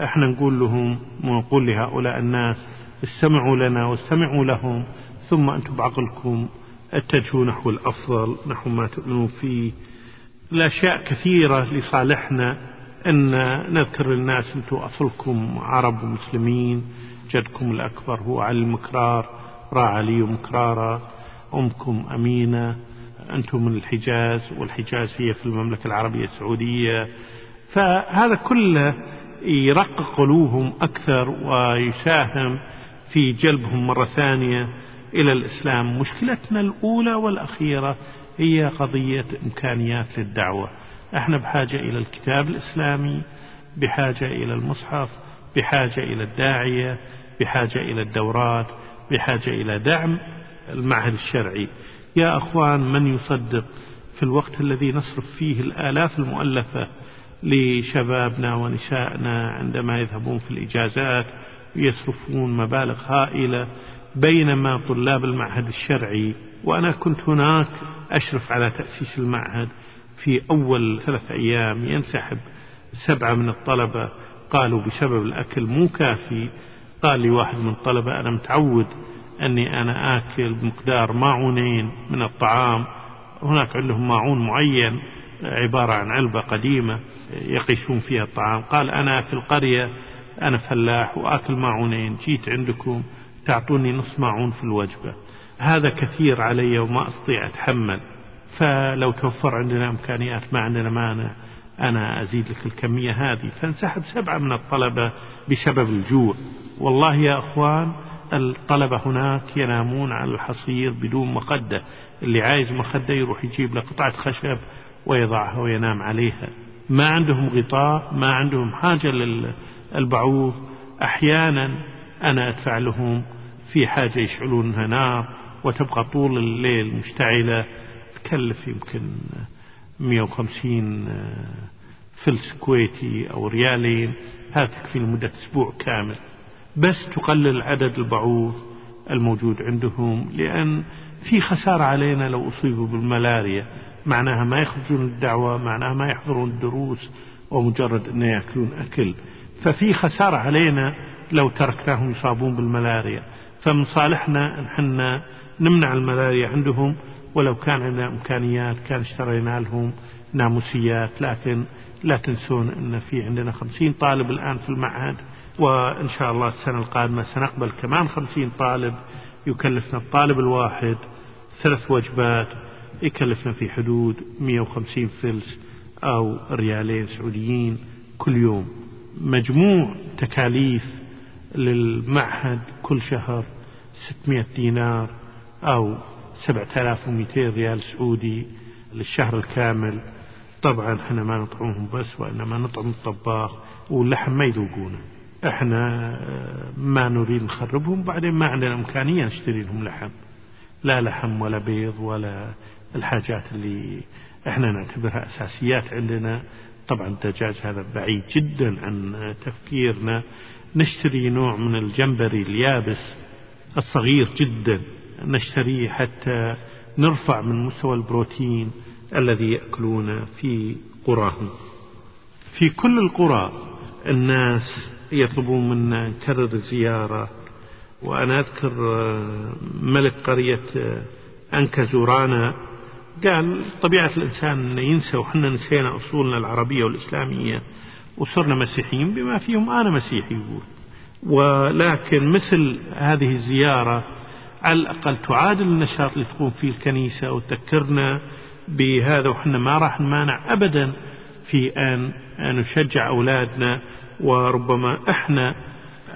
إحنا نقول لهم ونقول لهؤلاء الناس استمعوا لنا واستمعوا لهم. ثم أنتم بعقلكم اتجهوا نحو الأفضل نحو ما تؤمنون فيه. الأشياء كثيرة لصالحنا أن نذكر للناس أنتم أصلكم عرب ومسلمين جدكم الأكبر هو علي المكرار را علي مكرارة أمكم أمينة أنتم من الحجاز والحجاز هي في المملكة العربية السعودية. فهذا كله يرقق قلوبهم أكثر ويساهم في جلبهم مرة ثانية. إلى الإسلام. مشكلتنا الأولى والأخيرة هي قضية إمكانيات للدعوة. إحنا بحاجة إلى الكتاب الإسلامي بحاجة إلى المصحف بحاجة إلى الداعية بحاجة إلى الدورات بحاجة إلى دعم المعهد الشرعي. يا أخوان من يصدق في الوقت الذي نصرف فيه الآلاف المؤلفة لشبابنا ونسائنا عندما يذهبون في الإجازات ويصرفون مبالغ هائلة بينما طلاب المعهد الشرعي وأنا كنت هناك أشرف على تأسيس المعهد في أول ثلاث أيام ينسحب سبعة من الطلبة قالوا بسبب الأكل مو كافي. قال لي واحد من الطلبة أنا متعود أني أنا آكل بمقدار ماعونين من الطعام هناك عندهم ماعون معين عبارة عن علبة قديمة يقيسون فيها الطعام. قال أنا في القرية أنا فلاح وآكل ماعونين جيت عندكم تعطوني نص ماعون في الوجبة. هذا كثير علي وما أستطيع أتحمل. فلو توفر عندنا إمكانيات ما عندنا مانع أنا أزيد لك الكمية هذه. فانسحب سبعة من الطلبة بسبب الجوع. والله يا أخوان الطلبة هناك ينامون على الحصير بدون مخدة. اللي عايز مخدة يروح يجيب له قطعة خشب ويضعها وينام عليها. ما عندهم غطاء ما عندهم حاجة للبعوض أحيانا أنا أدفع لهم في حاجة يشعلونها نار وتبقى طول الليل مشتعلة. تكلف يمكن 150 فلس كويتي أو ريالين هذا تكفي لمدة أسبوع كامل. بس تقلل عدد البعوض الموجود عندهم لأن في خسارة علينا لو أصيبوا بالملاريا. معناها ما يخرجون الدعوة معناها ما يحضرون الدروس ومجرد أن يأكلون أكل. ففي خسارة علينا لو تركناهم يصابون بالملاريا. فمن صالحنا أن حنا نمنع الملاريا عندهم ولو كان عندنا إمكانيات كان اشترينا لهم ناموسيات. لكن لا تنسون أن في عندنا خمسين طالب الآن في المعهد وإن شاء الله السنة القادمة سنقبل كمان خمسين طالب. يكلفنا الطالب الواحد ثلاث وجبات يكلفنا في حدود 150 فلس أو ريالين سعوديين كل يوم. مجموع تكاليف للمعهد كل شهر 600 دينار أو 7200 ريال سعودي للشهر الكامل. طبعا إحنا ما نطعمهم بس وإنما نطعم الطباخ واللحم ما يذوقونه. إحنا آه، ما نريد نخربهم بعدين ما عندنا إمكانية نشتري لهم لحم. لا لحم ولا بيض ولا الحاجات اللي إحنا نعتبرها أساسيات عندنا. طبعا الدجاج هذا بعيد جدا عن تفكيرنا. نشتري نوع من الجمبري اليابس الصغير جدا. نشتريه حتى نرفع من مستوى البروتين الذي يأكلون في قراهم. في كل القرى الناس يطلبون منا نكرر الزيارة وأنا أذكر ملك قرية أنكا زورانا قال طبيعة الإنسان ينسى وحنا نسينا أصولنا العربية والإسلامية. وصرنا مسيحيين بما فيهم. أنا مسيحي يقول. ولكن مثل هذه الزيارة على الأقل تعادل النشاط اللي تقوم فيه الكنيسة وتذكرنا بهذا وحنا ما راح نمانع أبدا في أن نشجع أولادنا. وربما إحنا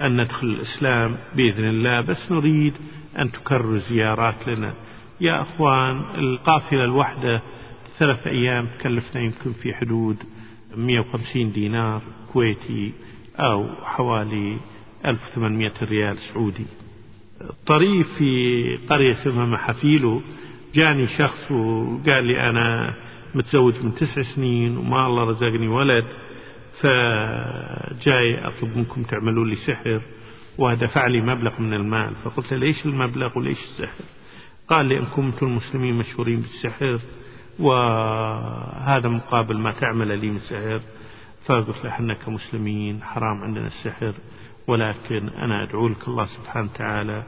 أن ندخل الإسلام بإذن الله. بس نريد أن تكرر زيارات لنا. يا أخوان القافلة الواحدة ثلاث أيام تكلفنا يمكن في حدود 150 دينار كويتي أو حوالي 1800 ريال سعودي. طريف في قرية اسمها محافيلو. جاني شخص وقال لي أنا متزوج من تسع سنين وما الله رزقني ولد فجاي أطلب منكم تعملوا لي سحر ودفع لي مبلغ من المال. فقلت له ليش المبلغ وليش السحر؟ قال لي أنكم أنتم المسلمين مشهورين بالسحر وهذا مقابل ما تعمل لي من سحر فقلت له إحنا كمسلمين حرام عندنا السحر ولكن أنا أدعو لك الله سبحانه وتعالى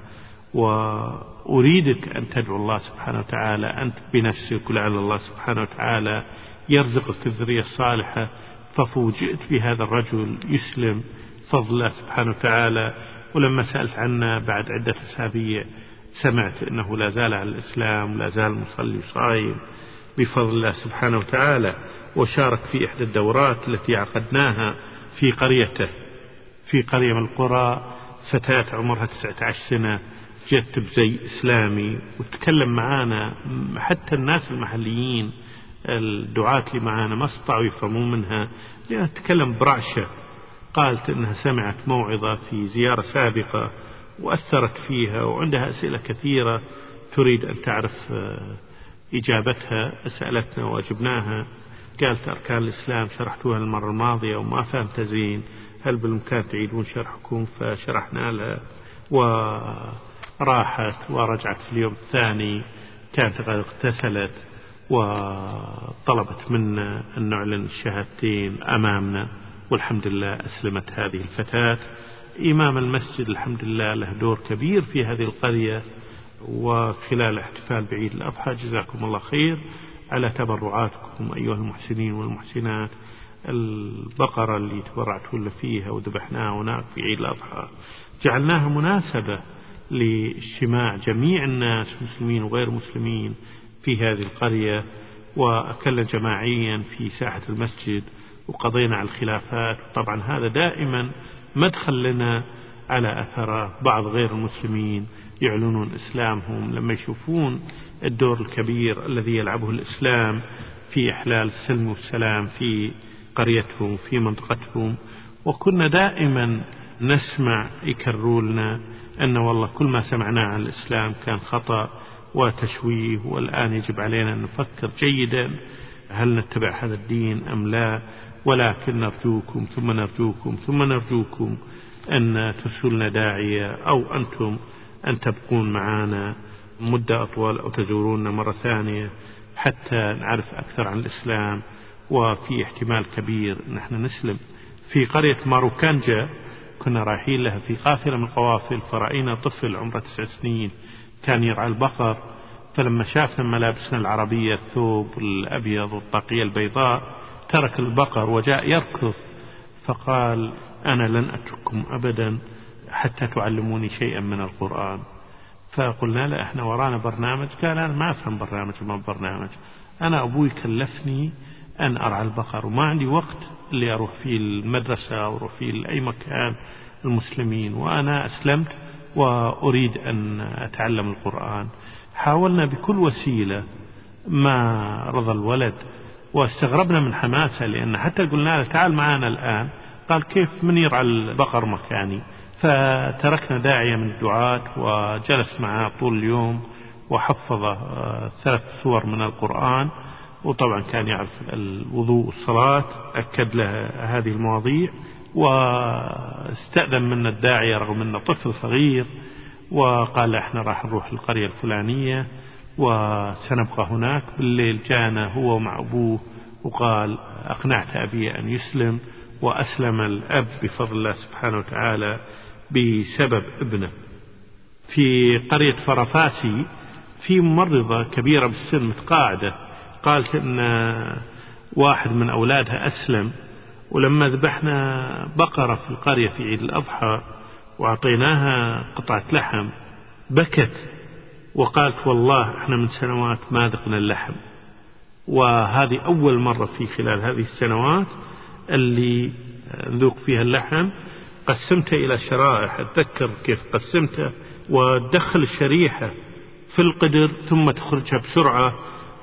وأريدك أن تدعو الله سبحانه وتعالى أنت بنفسك ولعل الله سبحانه وتعالى يرزقك الذرية الصالحة ففوجئت بهذا الرجل يسلم فضل الله سبحانه وتعالى ولما سألت عنه بعد عدة أسابيع سمعت أنه لا زال على الإسلام لا زال مصلي صايم بفضل الله سبحانه وتعالى وشارك في إحدى الدورات التي عقدناها في قريته. في قرية من القرى فتاة عمرها 19 سنة جت بزي إسلامي وتكلم معانا حتى الناس المحليين الدعاة اللي معانا ما استطاعوا يفهمون منها لأنها تتكلم برعشة. قالت أنها سمعت موعظة في زيارة سابقة وأثرت فيها وعندها أسئلة كثيرة تريد أن تعرف آه، إجابتها سألتنا وأجبناها. قالت أركان الإسلام شرحتوها المرة الماضية وما فهمت زين. هل بالإمكان تعيدون شرحكم؟ فشرحنا لها. وراحت ورجعت في اليوم الثاني. كانت قد اغتسلت وطلبت منا أن نعلن الشهادتين أمامنا. والحمد لله أسلمت هذه الفتاة. إمام المسجد الحمد لله له دور كبير في هذه القرية وخلال الاحتفال بعيد الأضحى جزاكم الله خير على تبرعاتكم أيها المحسنين والمحسنات البقرة اللي تبرعتوا فيها وذبحناها هناك في عيد الأضحى. جعلناها مناسبة لاجتماع جميع الناس مسلمين وغير مسلمين في هذه القرية. وأكلنا جماعيا في ساحة المسجد وقضينا على الخلافات. طبعا هذا دائما مدخل لنا على أثر بعض غير المسلمين. يعلنون إسلامهم لما يشوفون الدور الكبير الذي يلعبه الإسلام في إحلال السلم والسلام في قريتهم في منطقتهم. وكنا دائما نسمع يكرروا لنا أن والله كل ما سمعناه عن الإسلام كان خطأ وتشويه والآن يجب علينا أن نفكر جيدا هل نتبع هذا الدين أم لا؟ ولكن نرجوكم ثم نرجوكم ثم نرجوكم أن ترسلنا داعية أو أنتم أن تبقون معنا مدة أطول أو تزوروننا مرة ثانية حتى نعرف أكثر عن الإسلام وفي احتمال كبير نحن نسلم. في قرية ماروكانجا كنا رايحين لها في قافلة من القوافل فرأينا طفل عمره تسع سنين كان يرعى البقر. فلما شافنا ملابسنا العربية الثوب الأبيض والطاقية البيضاء ترك البقر وجاء يركض. فقال أنا لن أترككم أبدا. حتى تعلموني شيئا من القرآن. فقلنا له إحنا ورانا برنامج. قال أنا ما أفهم برنامج ما برنامج. أنا أبوي كلفني أن أرعى البقر وما عندي وقت اللي أروح فيه المدرسة أو أروح فيه لاي مكان المسلمين. وأنا أسلمت وأريد أن أتعلم القرآن. حاولنا بكل وسيلة ما رضى الولد واستغربنا من حماسة لأن حتى قلنا له تعال معنا الآن. قال كيف من يرعى البقر مكاني؟ فتركنا داعية من الدعاة وجلس معه طول اليوم وحفظه آه، ثلاث سور من القرآن. وطبعا كان يعرف الوضوء والصلاة أكد له هذه المواضيع واستأذن منا الداعية رغم أنه طفل صغير وقال إحنا راح نروح القرية الفلانية وسنبقى هناك. بالليل جانا هو ومع أبوه وقال أقنعت أبي أن يسلم وأسلم الأب بفضل الله سبحانه وتعالى. بسبب ابنه. في قرية فرفاسي في ممرضة كبيرة بالسن متقاعدة قالت إن واحد من أولادها أسلم ولما ذبحنا بقرة في القرية في عيد الأضحى وأعطيناها قطعة لحم بكت وقالت والله إحنا من سنوات ما ذقنا اللحم. وهذه أول مرة في خلال هذه السنوات اللي نذوق فيها اللحم قسمته إلى شرائح. أتذكر كيف قسمته وتدخل الشريحة في القدر ثم تخرجها بسرعة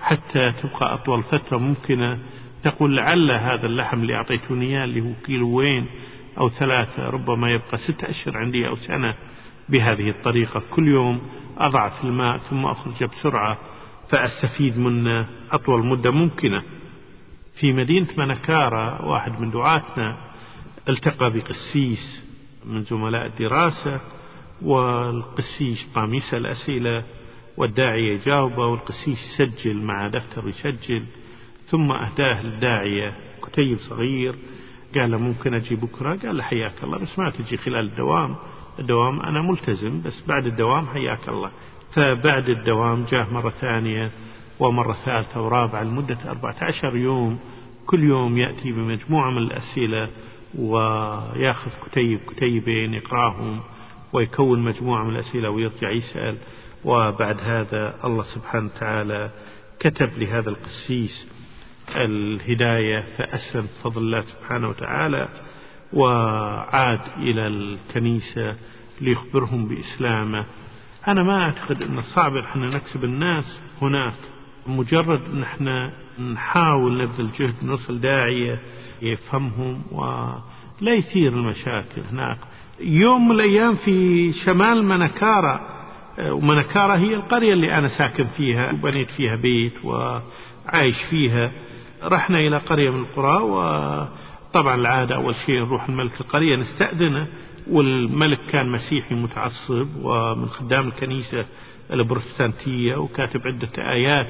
حتى تبقى أطول فترة ممكنة. تقول لعل هذا اللحم اللي أعطيتوني إياه اللي هو كيلوين أو ثلاثة ربما يبقى ستة أشهر عندي أو سنة بهذه الطريقة. كل يوم أضع في الماء ثم أخرجه بسرعة فأستفيد منه أطول مدة ممكنة. في مدينة منكارة واحد من دعاتنا التقى بقسيس من زملاء الدراسة والقسيس قام يسأل أسئلة والداعية يجاوبه والقسيس يسجل مع دفتر يسجل ثم أهداه للداعية. كتيب صغير قال له ممكن أجي بكرة؟ قال له حياك الله بس ما تجي خلال الدوام. الدوام أنا ملتزم بس بعد الدوام حياك الله. فبعد الدوام جاء مرة ثانية ومرة ثالثة ورابعة لمدة 14 يوم. كل يوم يأتي بمجموعة من الأسئلة وياخذ كتيب كتيبين يقرأهم ويكون مجموعة من الأسئلة ويرجع يسأل. وبعد هذا الله سبحانه وتعالى كتب لهذا القسيس الهداية فأسلم بفضل الله سبحانه وتعالى وعاد إلى الكنيسة ليخبرهم بإسلامه. أنا ما أعتقد أن صعب إحنا نكسب الناس هناك مجرد أن إحنا نحاول نبذل جهد نصل داعية يفهمهم ولا يثير المشاكل هناك. يوم من الأيام في شمال منكارة ومنكارة هي القرية اللي أنا ساكن فيها وبنيت فيها بيت وعايش فيها. رحنا إلى قرية من القرى وطبعا العادة أول شيء نروح الملك القرية نستأذنه والملك كان مسيحي متعصب ومن خدام الكنيسة البروتستانتية وكاتب عدة آيات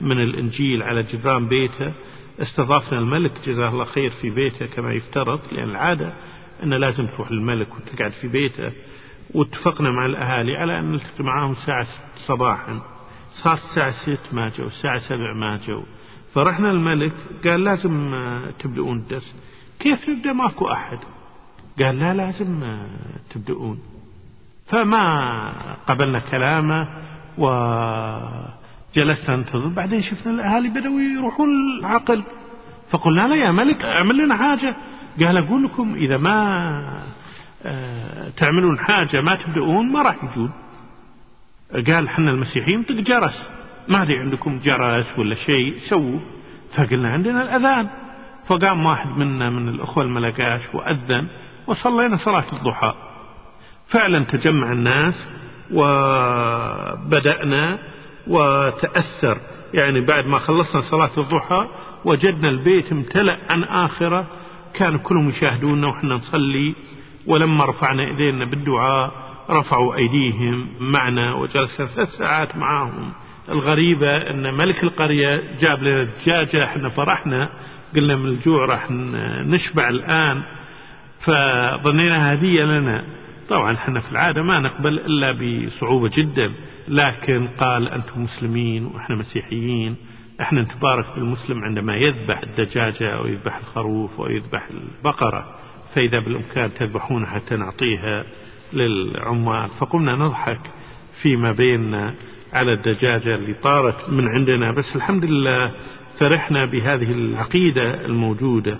من الإنجيل على جدران بيته. استضافنا الملك جزاه الله خير في بيته كما يفترض لأن العادة أنه لازم تروح للملك وتقعد في بيته. واتفقنا مع الأهالي على أن نلتقي معاهم الساعة ست صباحا. صار الساعة ست ما جو الساعة سبع ما جو فرحنا الملك قال لازم تبدأون الدرس. كيف نبدأ ماكو أحد. قال لا لازم تبدأون فما قبلنا كلامه و جلسنا ننتظر بعدين شفنا الأهالي بدأوا يروحون العقل فقلنا له يا ملك اعمل لنا حاجة. قال أقول لكم إذا ما آه، تعملون حاجة ما تبدؤون ما راح يجون. قال حنا المسيحيين طق جرس. ما أدري عندكم جرس ولا شيء سووا. فقلنا عندنا الأذان. فقام واحد منا من الأخوة الملقاش وأذن وصلينا صلاة الضحى. فعلا تجمع الناس وبدأنا وتأثر. يعني بعد ما خلصنا صلاة الضحى وجدنا البيت امتلأ عن آخرة كانوا كلهم يشاهدونا وحنا نصلي. ولما رفعنا إيدينا بالدعاء رفعوا أيديهم معنا وجلسنا ثلاث ساعات معاهم الغريبة أن ملك القرية جاب لنا دجاجة إحنا فرحنا. قلنا من الجوع راح نشبع الآن. فظنينا هدية لنا. طبعا إحنا في العادة ما نقبل إلا بصعوبة جدا. لكن قال أنتم مسلمين وإحنا مسيحيين. إحنا نتبارك بالمسلم عندما يذبح الدجاجة أو يذبح الخروف أو يذبح البقرة. فإذا بالإمكان تذبحون حتى نعطيها للعمال. فقمنا نضحك فيما بيننا على الدجاجة اللي طارت من عندنا. بس الحمد لله فرحنا بهذه العقيدة الموجودة.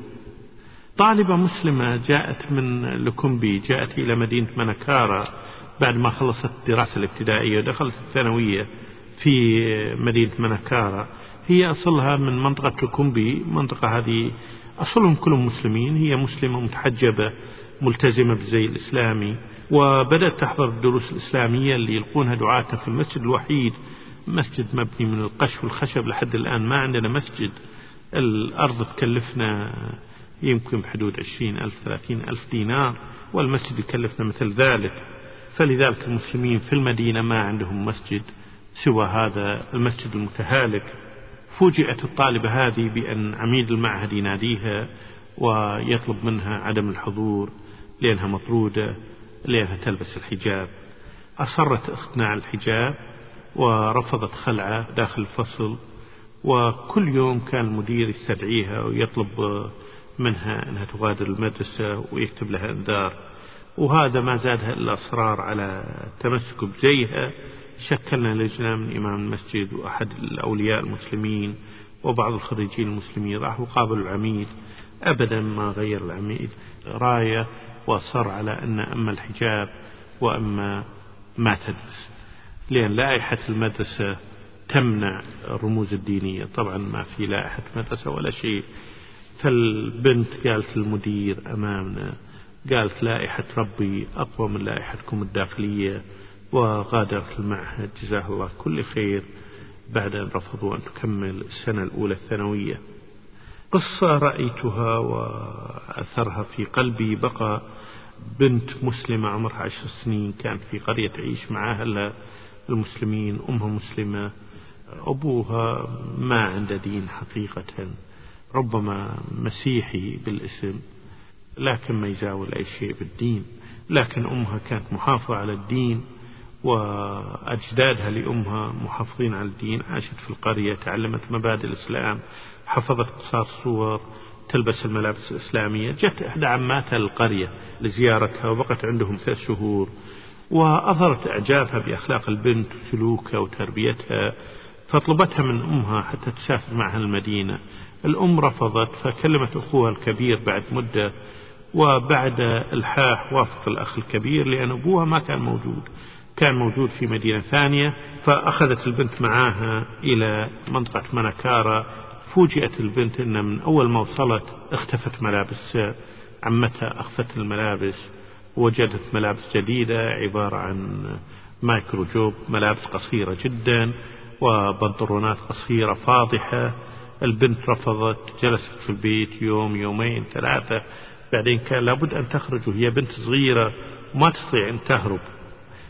طالبة مسلمة جاءت من لكومبي جاءت إلى مدينة منكارا بعد ما خلصت الدراسة الابتدائية ودخلت الثانوية في مدينة منكارا هي أصلها من منطقة لكومبي منطقة هذه أصلهم كلهم مسلمين هي مسلمة متحجبة ملتزمة بالزي الإسلامي. وبدأت تحضر الدروس الإسلامية اللي يلقونها دعاتنا في المسجد الوحيد مسجد مبني من القش والخشب لحد الآن. ما عندنا مسجد الأرض تكلفنا يمكن بحدود عشرين ألف ثلاثين ألف دينار والمسجد يكلفنا مثل ذلك. فلذلك المسلمين في المدينة ما عندهم مسجد سوى هذا المسجد المتهالك. فوجئت الطالبة هذه بأن عميد المعهد يناديها ويطلب منها عدم الحضور لأنها مطرودة لأنها تلبس الحجاب. أصرت أختنا على الحجاب ورفضت خلعه داخل الفصل وكل يوم كان المدير يستدعيها ويطلب منها أنها تغادر المدرسة ويكتب لها إنذار. وهذا ما زادها إلا إصرار على التمسك بزيها شكلنا لجنة من إمام المسجد وأحد الأولياء المسلمين وبعض الخريجين المسلمين راحوا قابلوا العميد. أبدا ما غير العميد. راية وأصر على أن أما الحجاب وأما ما تدرس. لأن لائحة المدرسة تمنع الرموز الدينية. طبعا ما في لائحة مدرسة ولا شيء. فالبنت قالت للمدير أمامنا قالت لائحة ربي أقوى من لائحتكم الداخلية وغادرت المعهد. جزاه الله كل خير بعد أن رفضوا أن تكمل السنة الأولى الثانوية. قصة رأيتها وأثرها في قلبي. بقى بنت مسلمة عمرها عشر سنين كانت في قرية تعيش مع أهلها المسلمين أمها مسلمة أبوها ما عنده دين حقيقة ربما مسيحي بالاسم. لكن ما يزاول أي شيء بالدين. لكن أمها كانت محافظة على الدين وأجدادها لأمها محافظين على الدين. عاشت في القرية تعلمت مبادئ الإسلام حفظت قصار صور تلبس الملابس الإسلامية. جت إحدى عماتها للقرية لزيارتها وبقت عندهم ثلاث شهور وأظهرت إعجابها بأخلاق البنت وسلوكها وتربيتها. فطلبتها من أمها حتى تسافر معها المدينة. الأم رفضت فكلمت أخوها الكبير بعد مدة وبعد الحاح وافق الأخ الكبير لأن أبوها ما كان موجود. كان موجود في مدينة ثانية فأخذت البنت معاها إلى منطقة منكارا فوجئت البنت أن من أول ما وصلت اختفت ملابس عمتها أخفت الملابس وجدت ملابس جديدة عبارة عن مايكرو جوب ملابس قصيرة جدا وبنطلونات قصيرة فاضحة. البنت رفضت جلست في البيت يوم يومين ثلاثة. بعدين كان لابد أن تخرج وهي بنت صغيرة وما تستطيع أن تهرب.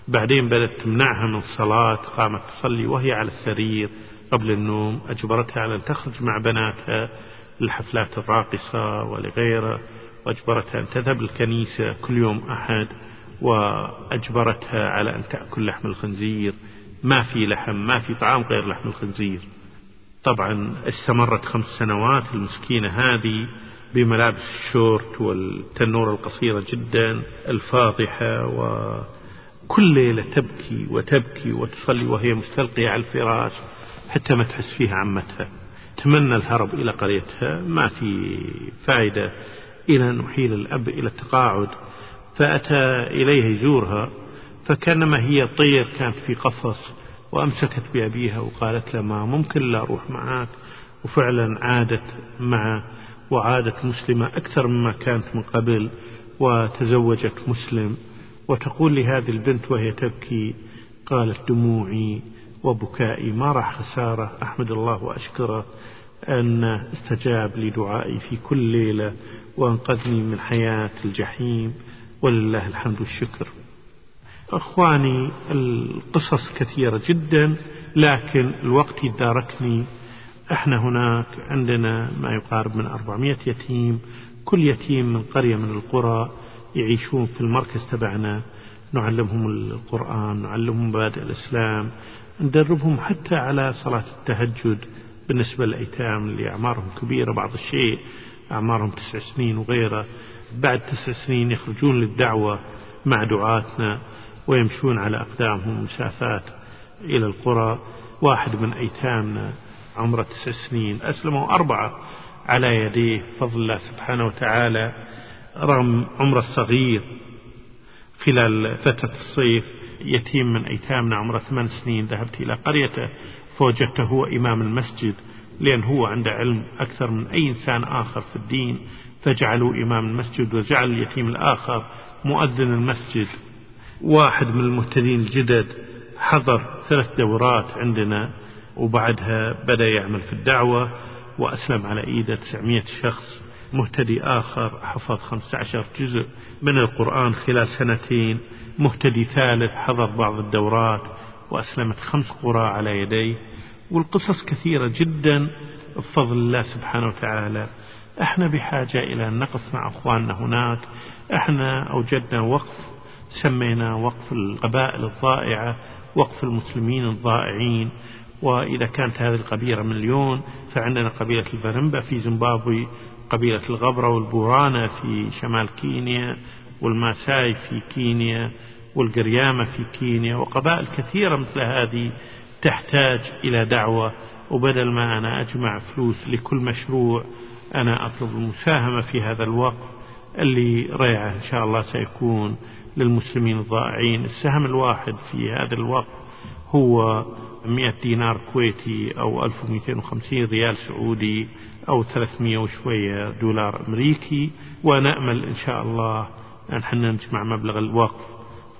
بعدين بدأت تمنعها من الصلاة قامت تصلي وهي على السرير قبل النوم. أجبرتها على أن تخرج مع بناتها للحفلات الراقصة ولغيرها. وأجبرتها أن تذهب للكنيسة كل يوم أحد. وأجبرتها على أن تأكل لحم الخنزير. ما في لحم ما في طعام غير لحم الخنزير. طبعا استمرت خمس سنوات. المسكينة هذه بملابس الشورت والتنورة القصيرة جدا الفاضحة وكل ليلة تبكي وتبكي وتصلي وهي مستلقية على الفراش حتى ما تحس فيها عمتها. تمنى الهرب إلى قريتها. ما في فائدة إلى أن أحيل الأب إلى التقاعد. فأتى إليها يزورها فكأنما هي طير كانت في قفص وأمسكت بأبيها وقالت له ما ممكن لا أروح معك وفعلا عادت معه وعادت مسلمة أكثر مما كانت من قبل وتزوجت مسلم وتقول لهذه البنت وهي تبكي قالت دموعي وبكائي ما راح خسارة أحمد الله وأشكره أن استجاب لدعائي في كل ليلة وأنقذني من حياة الجحيم ولله الحمد والشكر. أخواني القصص كثيرة جدا لكن الوقت يداركني إحنا هناك عندنا ما يقارب من 400 يتيم كل يتيم من قرية من القرى يعيشون في المركز تبعنا. نعلمهم القرآن نعلمهم مبادئ الإسلام ندربهم حتى على صلاة التهجد بالنسبة للأيتام اللي أعمارهم كبيرة بعض الشيء أعمارهم تسع سنين وغيره بعد تسع سنين يخرجون للدعوة مع دعاتنا ويمشون على أقدامهم مسافات إلى القرى. واحد من أيتامنا عمره تسع سنين. أسلموا أربعة على يديه فضل الله سبحانه وتعالى رغم عمره الصغير. خلال فترة الصيف يتيم من أيتامنا عمره ثمان سنين. ذهبت إلى قريته فوجدته هو إمام المسجد لأن هو عنده علم أكثر من أي إنسان آخر في الدين. فجعلوا إمام المسجد وجعل اليتيم الآخر مؤذن المسجد. واحد من المهتدين الجدد حضر ثلاث دورات عندنا. وبعدها بدأ يعمل في الدعوة وأسلم على إيده 900 شخص مهتدي آخر حفظ 15 جزء من القرآن خلال سنتين مهتدي ثالث حضر بعض الدورات وأسلمت خمس قرى على يديه. والقصص كثيرة جدا بفضل الله سبحانه وتعالى. إحنا بحاجة إلى أن نقف مع أخواننا هناك. إحنا أوجدنا وقف سمينا وقف القبائل الضائعة وقف المسلمين الضائعين. وإذا كانت هذه القبيلة مليون فعندنا قبيلة البرمبا في زيمبابوي قبيلة الغبرة والبورانا في شمال كينيا والماساي في كينيا والقريامة في كينيا وقبائل كثيرة مثل هذه تحتاج إلى دعوة. وبدل ما أنا أجمع فلوس لكل مشروع أنا أطلب المساهمة في هذا الوقت اللي ريعه إن شاء الله سيكون للمسلمين الضائعين. السهم الواحد في هذا الوقت هو 100 دينار كويتي أو 1250 ريال سعودي أو 300 وشوية دولار أمريكي ونأمل إن شاء الله أن حنا نجمع مبلغ الوقف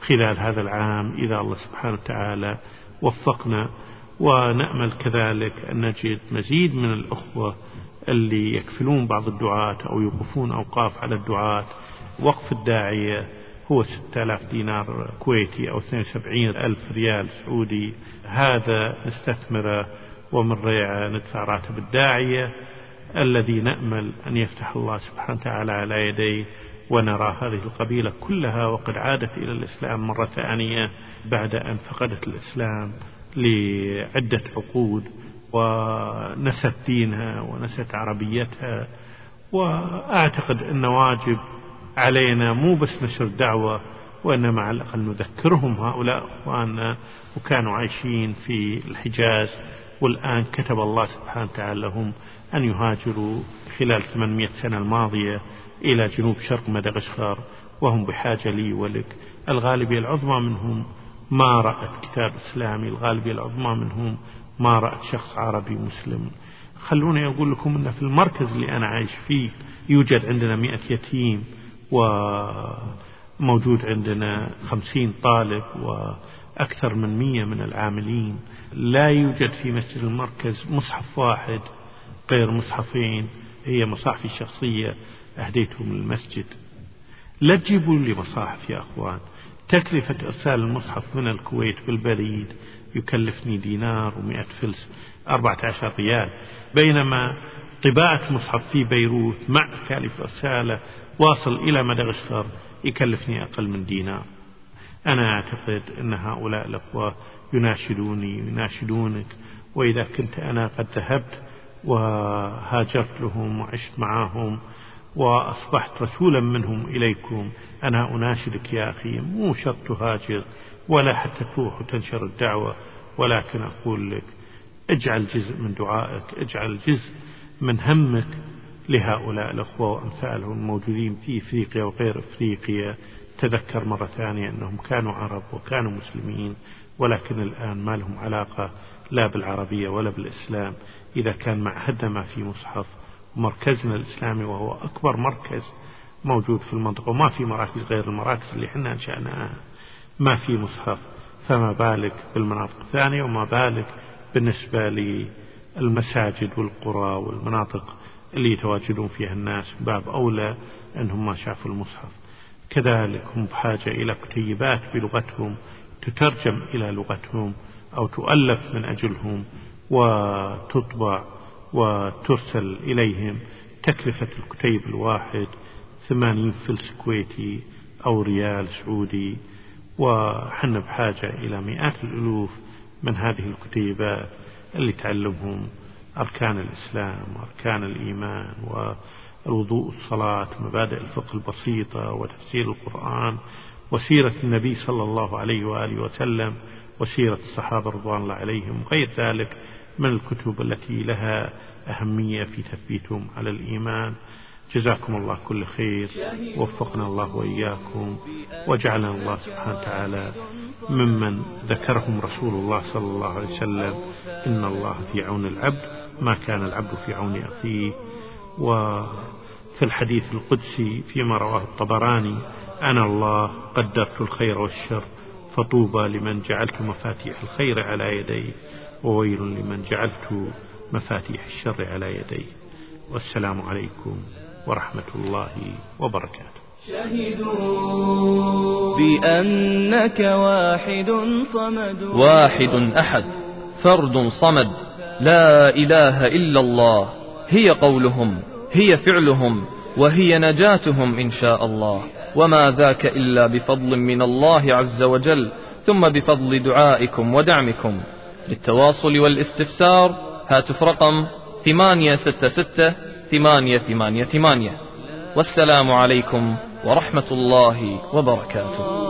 خلال هذا العام إذا الله سبحانه وتعالى وفقنا. ونأمل كذلك أن نجد مزيد من الأخوة اللي يكفلون بعض الدعاة أو يوقفون أوقاف على الدعاة وقف الداعية هو 6000 دينار كويتي أو 72 ألف ريال سعودي. هذا نستثمره ومن ريعه ندفع راتب الداعية الذي نأمل أن يفتح الله سبحانه وتعالى على يديه ونرى هذه القبيلة كلها وقد عادت إلى الإسلام مرة ثانية بعد أن فقدت الإسلام لعدة عقود ونست دينها ونست عربيتها. وأعتقد أن واجب علينا مو بس نشر الدعوة وإنما على الأقل نذكرهم هؤلاء أخواننا وكانوا عايشين في الحجاز. والآن كتب الله سبحانه وتعالى لهم أن يهاجروا خلال 800 سنة الماضية إلى جنوب شرق مدغشقر وهم بحاجة لي ولك. الغالبية العظمى منهم ما رأت كتاب إسلامي. الغالبية العظمى منهم ما رأت شخص عربي مسلم. خلوني أقول لكم أن في المركز اللي أنا عايش فيه يوجد عندنا مئة يتيم. وموجود عندنا خمسين طالب وأكثر من مية من العاملين. لا يوجد في مسجد المركز مصحف واحد غير مصحفين هي مصاحفي الشخصية أهديتهم للمسجد. لا تجيبوا لي مصاحف يا أخوان. تكلفة إرسال المصحف من الكويت بالبريد يكلفني دينار ومئة فلس أربعة عشر ريال. بينما طباعة مصحف في بيروت مع تكاليف إرساله واصل إلى مدغشقر يكلفني أقل من دينار. أنا أعتقد أن هؤلاء الأخوة يناشدوني يناشدونك وإذا كنت أنا قد ذهبت وهاجرت لهم وعشت معهم وأصبحت رسولا منهم إليكم أنا أناشدك يا أخي. مو شرط تهاجر ولا حتى تروح وتنشر الدعوة ولكن أقول لك اجعل جزء من دعائك اجعل جزء من همك لهؤلاء الأخوة وأمثالهم الموجودين في إفريقيا وغير إفريقيا. تذكر مرة ثانية أنهم كانوا عرب وكانوا مسلمين ولكن الآن ما لهم علاقة لا بالعربية ولا بالإسلام. إذا كان معهدنا ما في مصحف مركزنا الإسلامي وهو أكبر مركز موجود في المنطقة وما في مراكز غير المراكز اللي إحنا أنشأناها. ما في مصحف فما بالك بالمناطق الثانية وما بالك بالنسبة للمساجد والقرى والمناطق اللي يتواجدون فيها الناس باب أولى أنهم ما شافوا المصحف. كذلك هم بحاجة إلى كتيبات بلغتهم تترجم إلى لغتهم أو تؤلف من أجلهم وتطبع وترسل إليهم تكلفة الكتيب الواحد ثمانين فلس كويتي أو ريال سعودي. وحنا بحاجة إلى مئات الألوف من هذه الكتيبات اللي تعلمهم أركان الإسلام وأركان الإيمان الوضوء والصلاة مبادئ الفقه البسيطة وتفسير القرآن وسيرة النبي صلى الله عليه وآله وسلم وسيرة الصحابة رضوان الله عليهم وغير ذلك من الكتب التي لها أهمية في تثبيتهم على الإيمان. جزاكم الله كل خير وفقنا الله وإياكم وجعلنا الله سبحانه وتعالى ممن ذكرهم رسول الله صلى الله عليه وسلم. إن الله في عون العبد. ما كان العبد في عون أخيه وفي الحديث القدسي فيما رواه الطبراني أنا الله قدرت الخير والشر فطوبى لمن جعلت مفاتيح الخير على يديه وويل لمن جعلت مفاتيح الشر على يديه والسلام عليكم ورحمة الله وبركاته. شهدوا بأنك واحد صمد. واحد أحد فرد صمد. لا إله إلا الله. هي قولهم هي فعلهم وهي نجاتهم إن شاء الله. وما ذاك إلا بفضل من الله عز وجل ثم بفضل دعائكم ودعمكم. للتواصل والاستفسار هاتف رقم ثمانية ستة ستة ثمانية ثمانية ثمانية. والسلام عليكم ورحمة الله وبركاته.